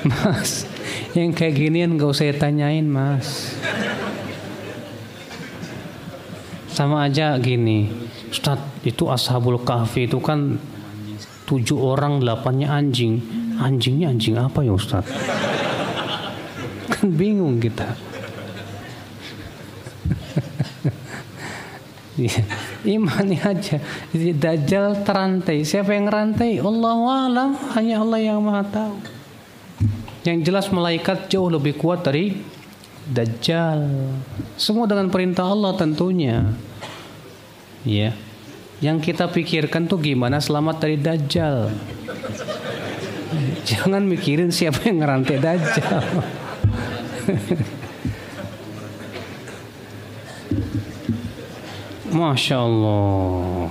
Mas yang kayak ginian gak usah tanyain mas sama aja gini. Ustadz itu ashabul kahfi itu kan tujuh orang delapannya anjing. Anjingnya anjing apa ya Ustadz? Kan bingung kita. Iya, imani aja. Dajjal terantai. Siapa yang rantai? Allah alam. Hanya Allah yang maha tahu. Yang jelas malaikat jauh lebih kuat dari Dajjal. Semua dengan perintah Allah tentunya Ya. Yang kita pikirkan tuh gimana selamat dari dajjal. Jangan mikirin siapa yang ngerantai dajjal. Masya Allah.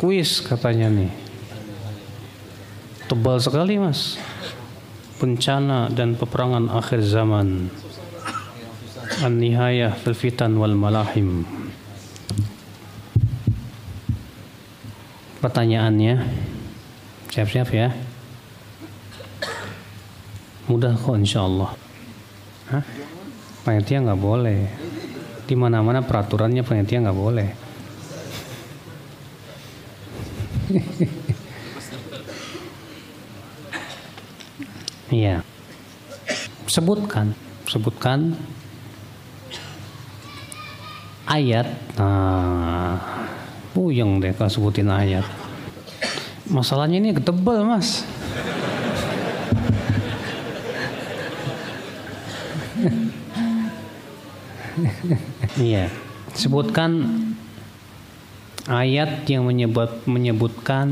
Kuis katanya nih. Tebal sekali mas. Bencana dan peperangan akhir zaman. An-nihayah fil fitan wal malahim. Pertanyaannya. Siap-siap ya. Mudah kok insya Allah. Hah? Panitia nggak boleh. Di mana-mana peraturannya panitia nggak boleh. Iya. Sebutkan, sebutkan ayat. Nah, Puyeng deh kalau sebutin ayat. Masalahnya ini ketebal mas. Iya, sebutkan ayat yang menyebut menyebutkan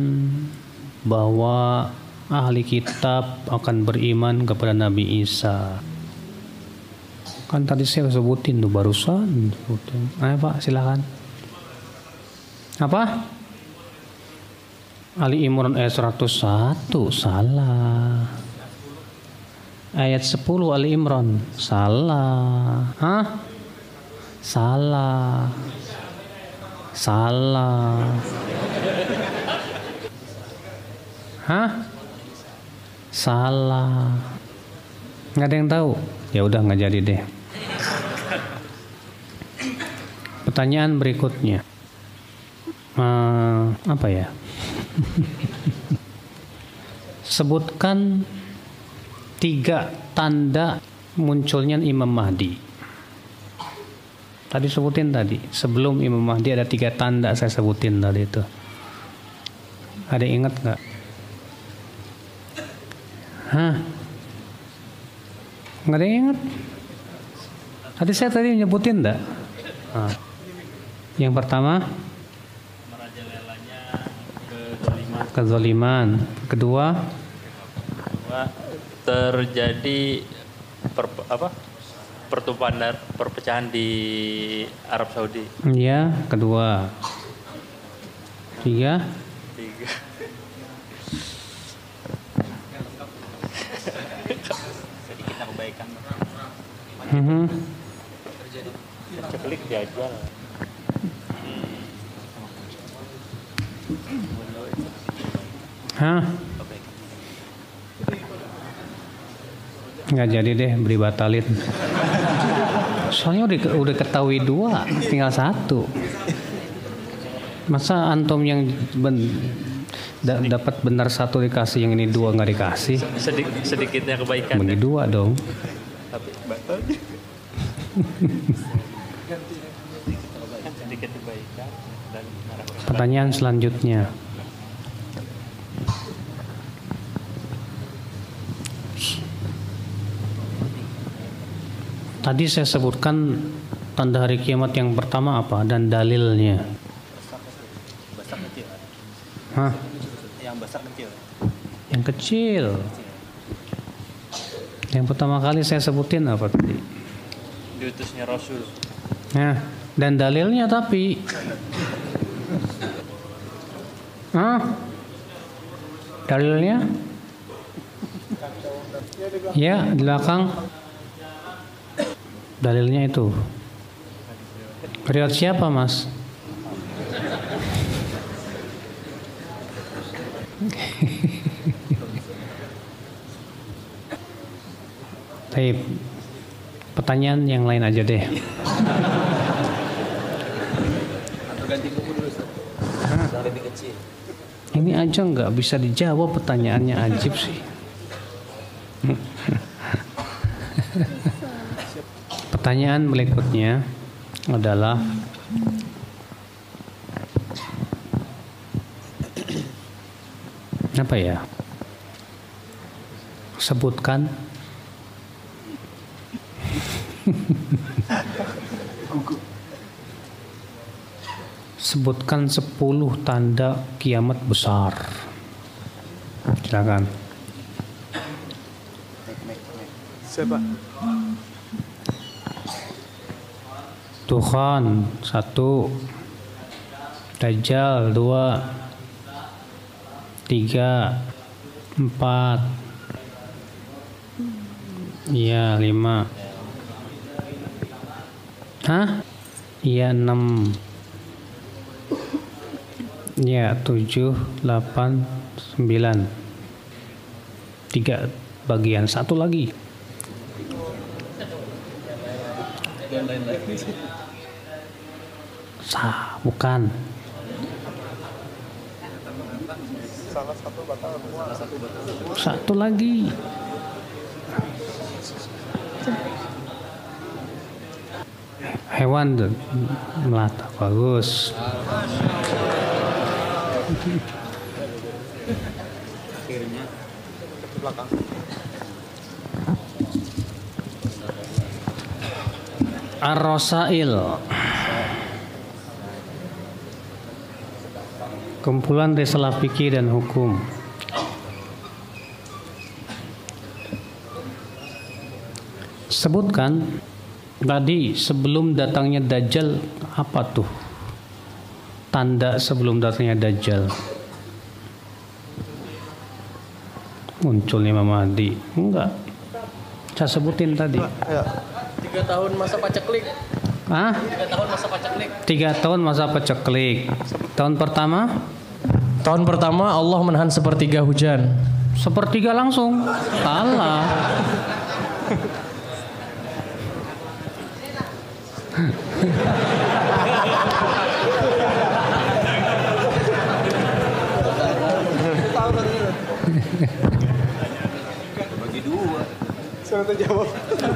bahwa ahli kitab akan beriman kepada Nabi Isa. Kan tadi saya sebutin tuh barusan. Sebutin. Ayo Pak, silakan. Apa? Ali Imran ayat 101 salah. Ayat 10 Ali Imran salah. Hah? Salah. Salah. Hah? Salah. Nggak ada yang tahu. Ya udah nggak jadi deh. Pertanyaan berikutnya apa ya? Sebutkan tiga tanda munculnya Imam Mahdi. Tadi sebutin tadi, sebelum Imam Mahdi ada tiga tanda saya sebutin tadi itu. Ada yang ingat nggak? Hah? Nggak ada yang ingat? Tadi saya tadi nyebutin enggak? Nah. Yang pertama, kezaliman. Kedua, terjadi per, apa? pertumpahan perpecahan di Arab Saudi. Iya, kedua. Tiga. Tiga. Mm -hmm. klik diajal. Hah? Nggak jadi deh beri batalin. Soalnya udah, udah ketahui dua, tinggal satu. Masa antum yang ben- da- dapat benar satu dikasih, yang ini dua nggak dikasih? Sedik, sedikitnya kebaikan. Bagi dua dong. Tapi batal. Pertanyaan selanjutnya. Tadi saya sebutkan tanda hari kiamat yang pertama apa dan dalilnya. Kecil. Hah? Yang basak kecil. Yang kecil. Yang pertama kali saya sebutin apa tadi? Diutusnya Rasul. Nah, dan dalilnya tapi Hah? Dalilnya? Ya, di belakang. Dalilnya itu. Riwayat siapa, Mas? Baik. Pertanyaan yang lain aja deh. Ini aja nggak bisa dijawab pertanyaannya ajib sih. Pertanyaan berikutnya adalah apa ya? Sebutkan Sebutkan 10 tanda kiamat besar. Silakan. Siapa? Tuhan satu, Dajjal dua, tiga, empat, iya lima, hah? Iya enam, iya tujuh, delapan, sembilan, tiga bagian. Satu lagi. Sah, bukan. Satu lagi. Hewan tuh, melata bagus. Ar-Rosail Kumpulan risalah fikih dan hukum. Sebutkan Tadi sebelum datangnya Dajjal Apa tuh? Tanda sebelum datangnya Dajjal. Muncul Imam Mahdi. Enggak. Saya sebutin tadi. Tiga tahun masa paceklik. Hah? Tiga tahun masa paceklik. Tiga tahun masa peceklik. Tahun pertama Tahun pertama Allah menahan sepertiga hujan. sepertiga langsung. Salah.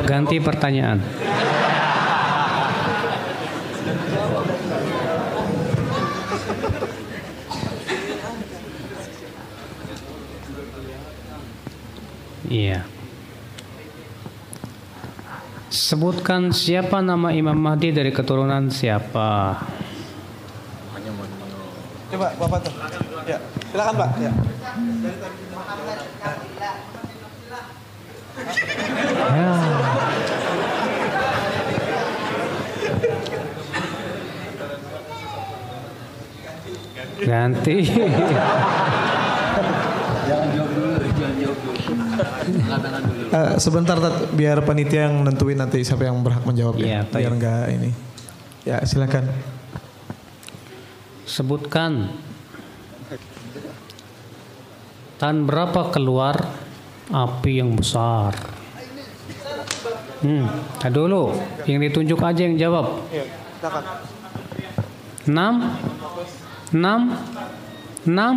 Ganti pertanyaan. Iya. Sebutkan siapa nama Imam Mahdi dari keturunan siapa? Coba Bapak tuh. Ya, silakan Pak. Ya. Ya. Ganti. Eh, sebentar Tat, biar panitia yang nentuin nanti siapa yang berhak menjawab Iya, ya. Biar enggak ini. Ya, silakan. Sebutkan tahun berapa keluar api yang besar? Hmm, dulu. Yang ditunjuk aja yang jawab. Enam, enam, enam,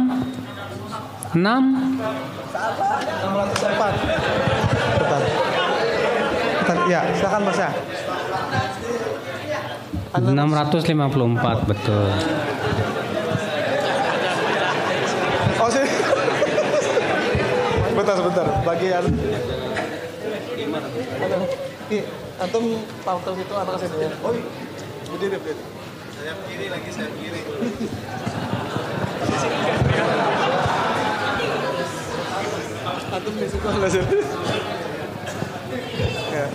enam, 604. Bentar. Bentar, ya, silakan Mas ya. 654 betul. Oh, sini. bentar, sebentar. Bagian. Antum tahu tahu itu anak sini ya. Oh, jadi deh, berdiri. Saya kiri lagi, saya kiri. antum di situ. Ya.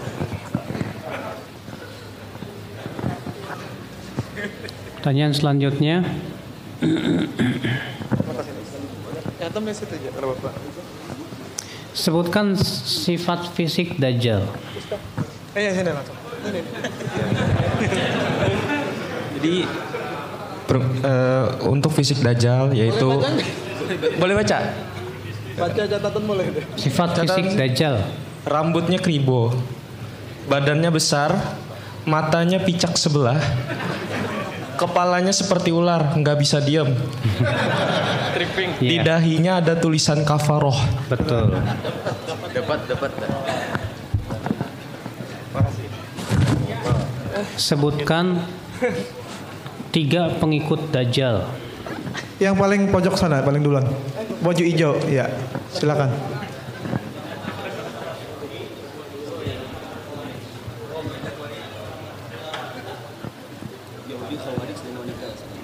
Pertanyaan selanjutnya, Ya, sebutkan sifat fisik Dajjal. Eh, ya. Ini. Jadi per- eh, untuk fisik dajjal yaitu boleh baca Baca catatan mulai deh. Sifat fisik Dajjal. Rambutnya kribo, badannya besar, matanya picak sebelah, kepalanya seperti ular, nggak bisa diem. Di Iya, dahinya ada tulisan kafaroh. betul. Sebutkan tiga pengikut Dajjal. Yang paling pojok sana, paling duluan. Baju hijau, ya. Silakan.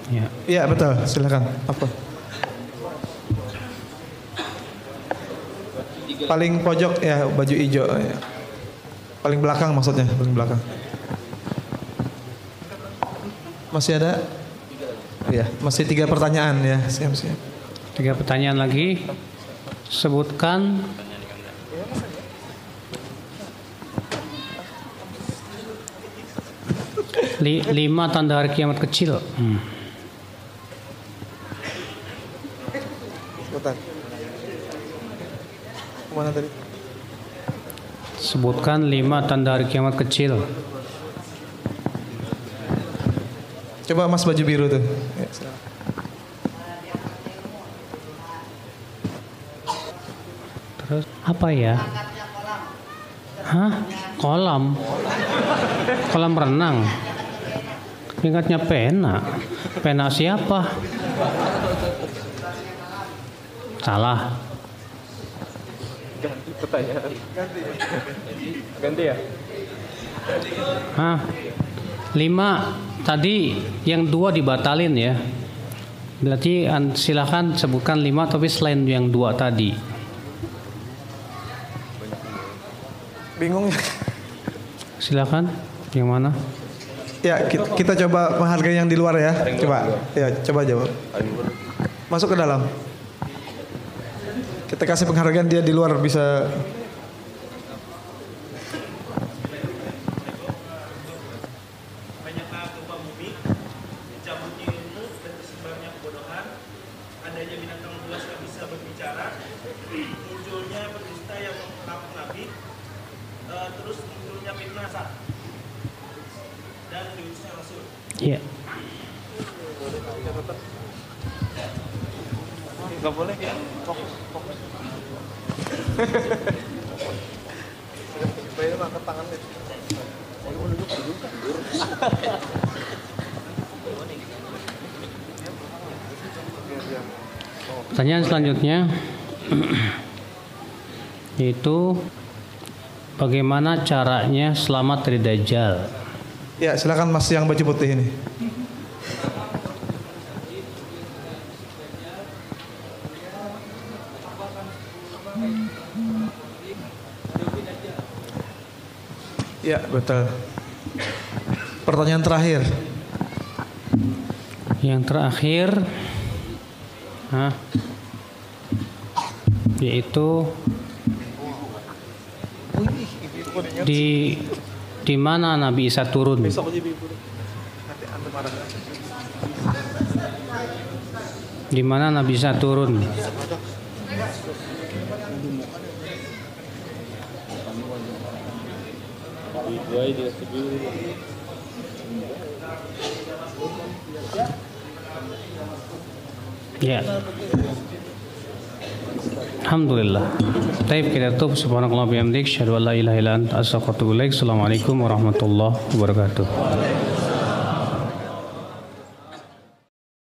Ya. Iya, betul. Silakan. Apa? Paling pojok ya, baju hijau ya. Paling belakang maksudnya, paling belakang. Masih ada? Iya, masih tiga pertanyaan ya. Siap, siap. Tiga pertanyaan lagi. Sebutkan li- lima tanda hari kiamat kecil. Hmm. Sebentar. Mana tadi? Sebutkan lima tanda hari kiamat kecil. Coba Mas baju biru tuh. Ya. Terus apa ya? Hah? Kolam. Kolam renang. Ingatnya pena. Pena siapa? Salah. Ganti ya? Hah? Lima. Tadi yang dua dibatalin ya. Berarti an- silakan sebutkan lima tapi selain yang dua tadi. Bingung ya? Silakan. Yang mana? Ya, kita, kita coba menghargai yang di luar ya. Coba. Ya, coba jawab. Masuk ke dalam. Kita kasih penghargaan dia di luar bisa banyaknya gempa bumi, dicabutnya ilmu dan tersebarnya kebodohan, adanya binatang buas yang bisa berbicara, munculnya pendusta yang mengaku nabi, eh, terus munculnya fitnah sah, dan diutusnya rasul. Iya. Gak boleh ya. Fokus, fokus. Bayar angkat tangan deh. Pertanyaan selanjutnya yaitu bagaimana caranya selamat dari dajjal? Ya, silakan Mas yang baju putih ini. Ya, betul. Pertanyaan terakhir. Yang terakhir Hah? Yaitu di di mana Nabi Isa turun? Di mana Nabi bisa turun? Ya. Alhamdulillah. Tutup subhanakallah bihamdik syahadu an la ilaha illa anta astaghfiruka. Assalamualaikum warahmatullahi wabarakatuh.